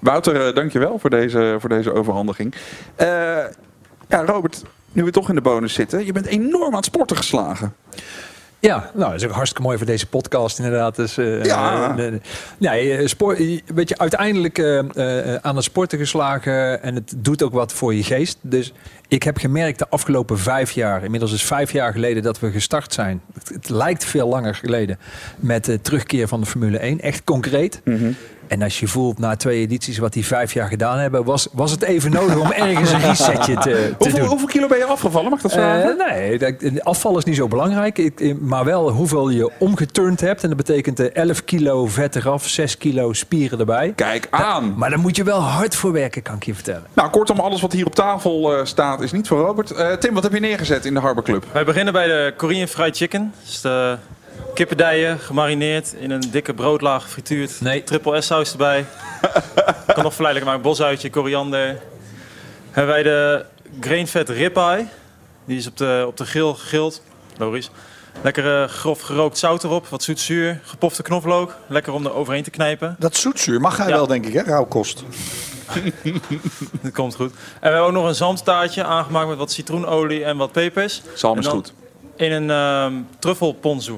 [SPEAKER 5] Wouter, eh, dankjewel voor deze, voor deze overhandiging. Eh, ja, Robert, nu we toch in de bonus zitten. Je bent enorm aan het sporten geslagen.
[SPEAKER 10] Ja, nou, dat is ook hartstikke mooi voor deze podcast inderdaad. Dus, eh,
[SPEAKER 5] Ja.
[SPEAKER 10] eh, nee, eh, sport, weet je, uiteindelijk aan het sporten geslagen en het doet ook wat voor je geest. Dus ik heb gemerkt de afgelopen vijf jaar, inmiddels is vijf jaar geleden dat we gestart zijn. Het, het lijkt veel langer geleden met de terugkeer van de Formule 1, echt concreet. En als je voelt na twee edities wat die vijf jaar gedaan hebben, was, was het even nodig om ergens een resetje te, te
[SPEAKER 5] Hoeveel,
[SPEAKER 10] doen.
[SPEAKER 5] hoeveel kilo ben je afgevallen? Mag dat vragen?
[SPEAKER 10] Eh, nee, dat- afval is niet zo belangrijk. Ik, eh, maar wel hoeveel je omgeturnd hebt. En dat betekent eh, 11 kilo vet eraf, 6 kilo spieren erbij.
[SPEAKER 5] Kijk aan.
[SPEAKER 10] Maar daar moet je wel hard voor werken, kan ik je vertellen.
[SPEAKER 5] Nou, kortom, alles wat hier op tafel eh, staat is niet voor Robert. Eh, Tim, wat heb je neergezet in de Harbor Club?
[SPEAKER 12] Wij beginnen bij de Korean Fried Chicken. Dat is de kippendijen gemarineerd in een dikke broodlaag gefrituurd.
[SPEAKER 10] Nee.
[SPEAKER 12] Triple S saus erbij. kan nog verleidelijk maken. Bosuitje, koriander. Hebben wij de grain fat ribeye. Die is op de, op de grill gegrild. Logisch. Lekker eh, grof gerookt zout erop. Wat zoetzuur. Gepofte knoflook. Lekker om er overheen te knijpen.
[SPEAKER 3] Dat zoetzuur mag hij
[SPEAKER 12] Ja.
[SPEAKER 3] wel, denk ik, hè? Rauwkost.
[SPEAKER 12] Dat komt goed. En we hebben ook nog een zalmstaartje aangemaakt met wat citroenolie en wat pepers.
[SPEAKER 5] Zalm is goed.
[SPEAKER 12] In een ehm truffel ponzu.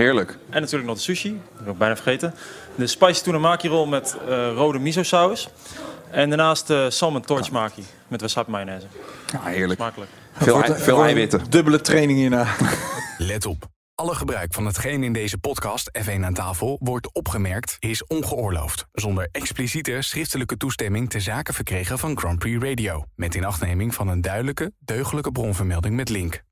[SPEAKER 5] Heerlijk.
[SPEAKER 12] En natuurlijk nog de sushi. Dat heb ik bijna vergeten. De spicy tuna maki roll met eh, rode miso saus. En daarnaast de salmon torch maki met wasabi mayonaise.
[SPEAKER 5] Ja, heerlijk.
[SPEAKER 12] Smakelijk.
[SPEAKER 5] Veel, ei- veel eiwitten.
[SPEAKER 3] Dubbele training hierna.
[SPEAKER 14] Let op. Alle gebruik van hetgeen in deze podcast F1 aan tafel wordt opgemerkt is ongeoorloofd. Zonder expliciete schriftelijke toestemming te zaken verkregen van Grand Prix Radio. Met inachtneming van een duidelijke, deugdelijke bronvermelding met link.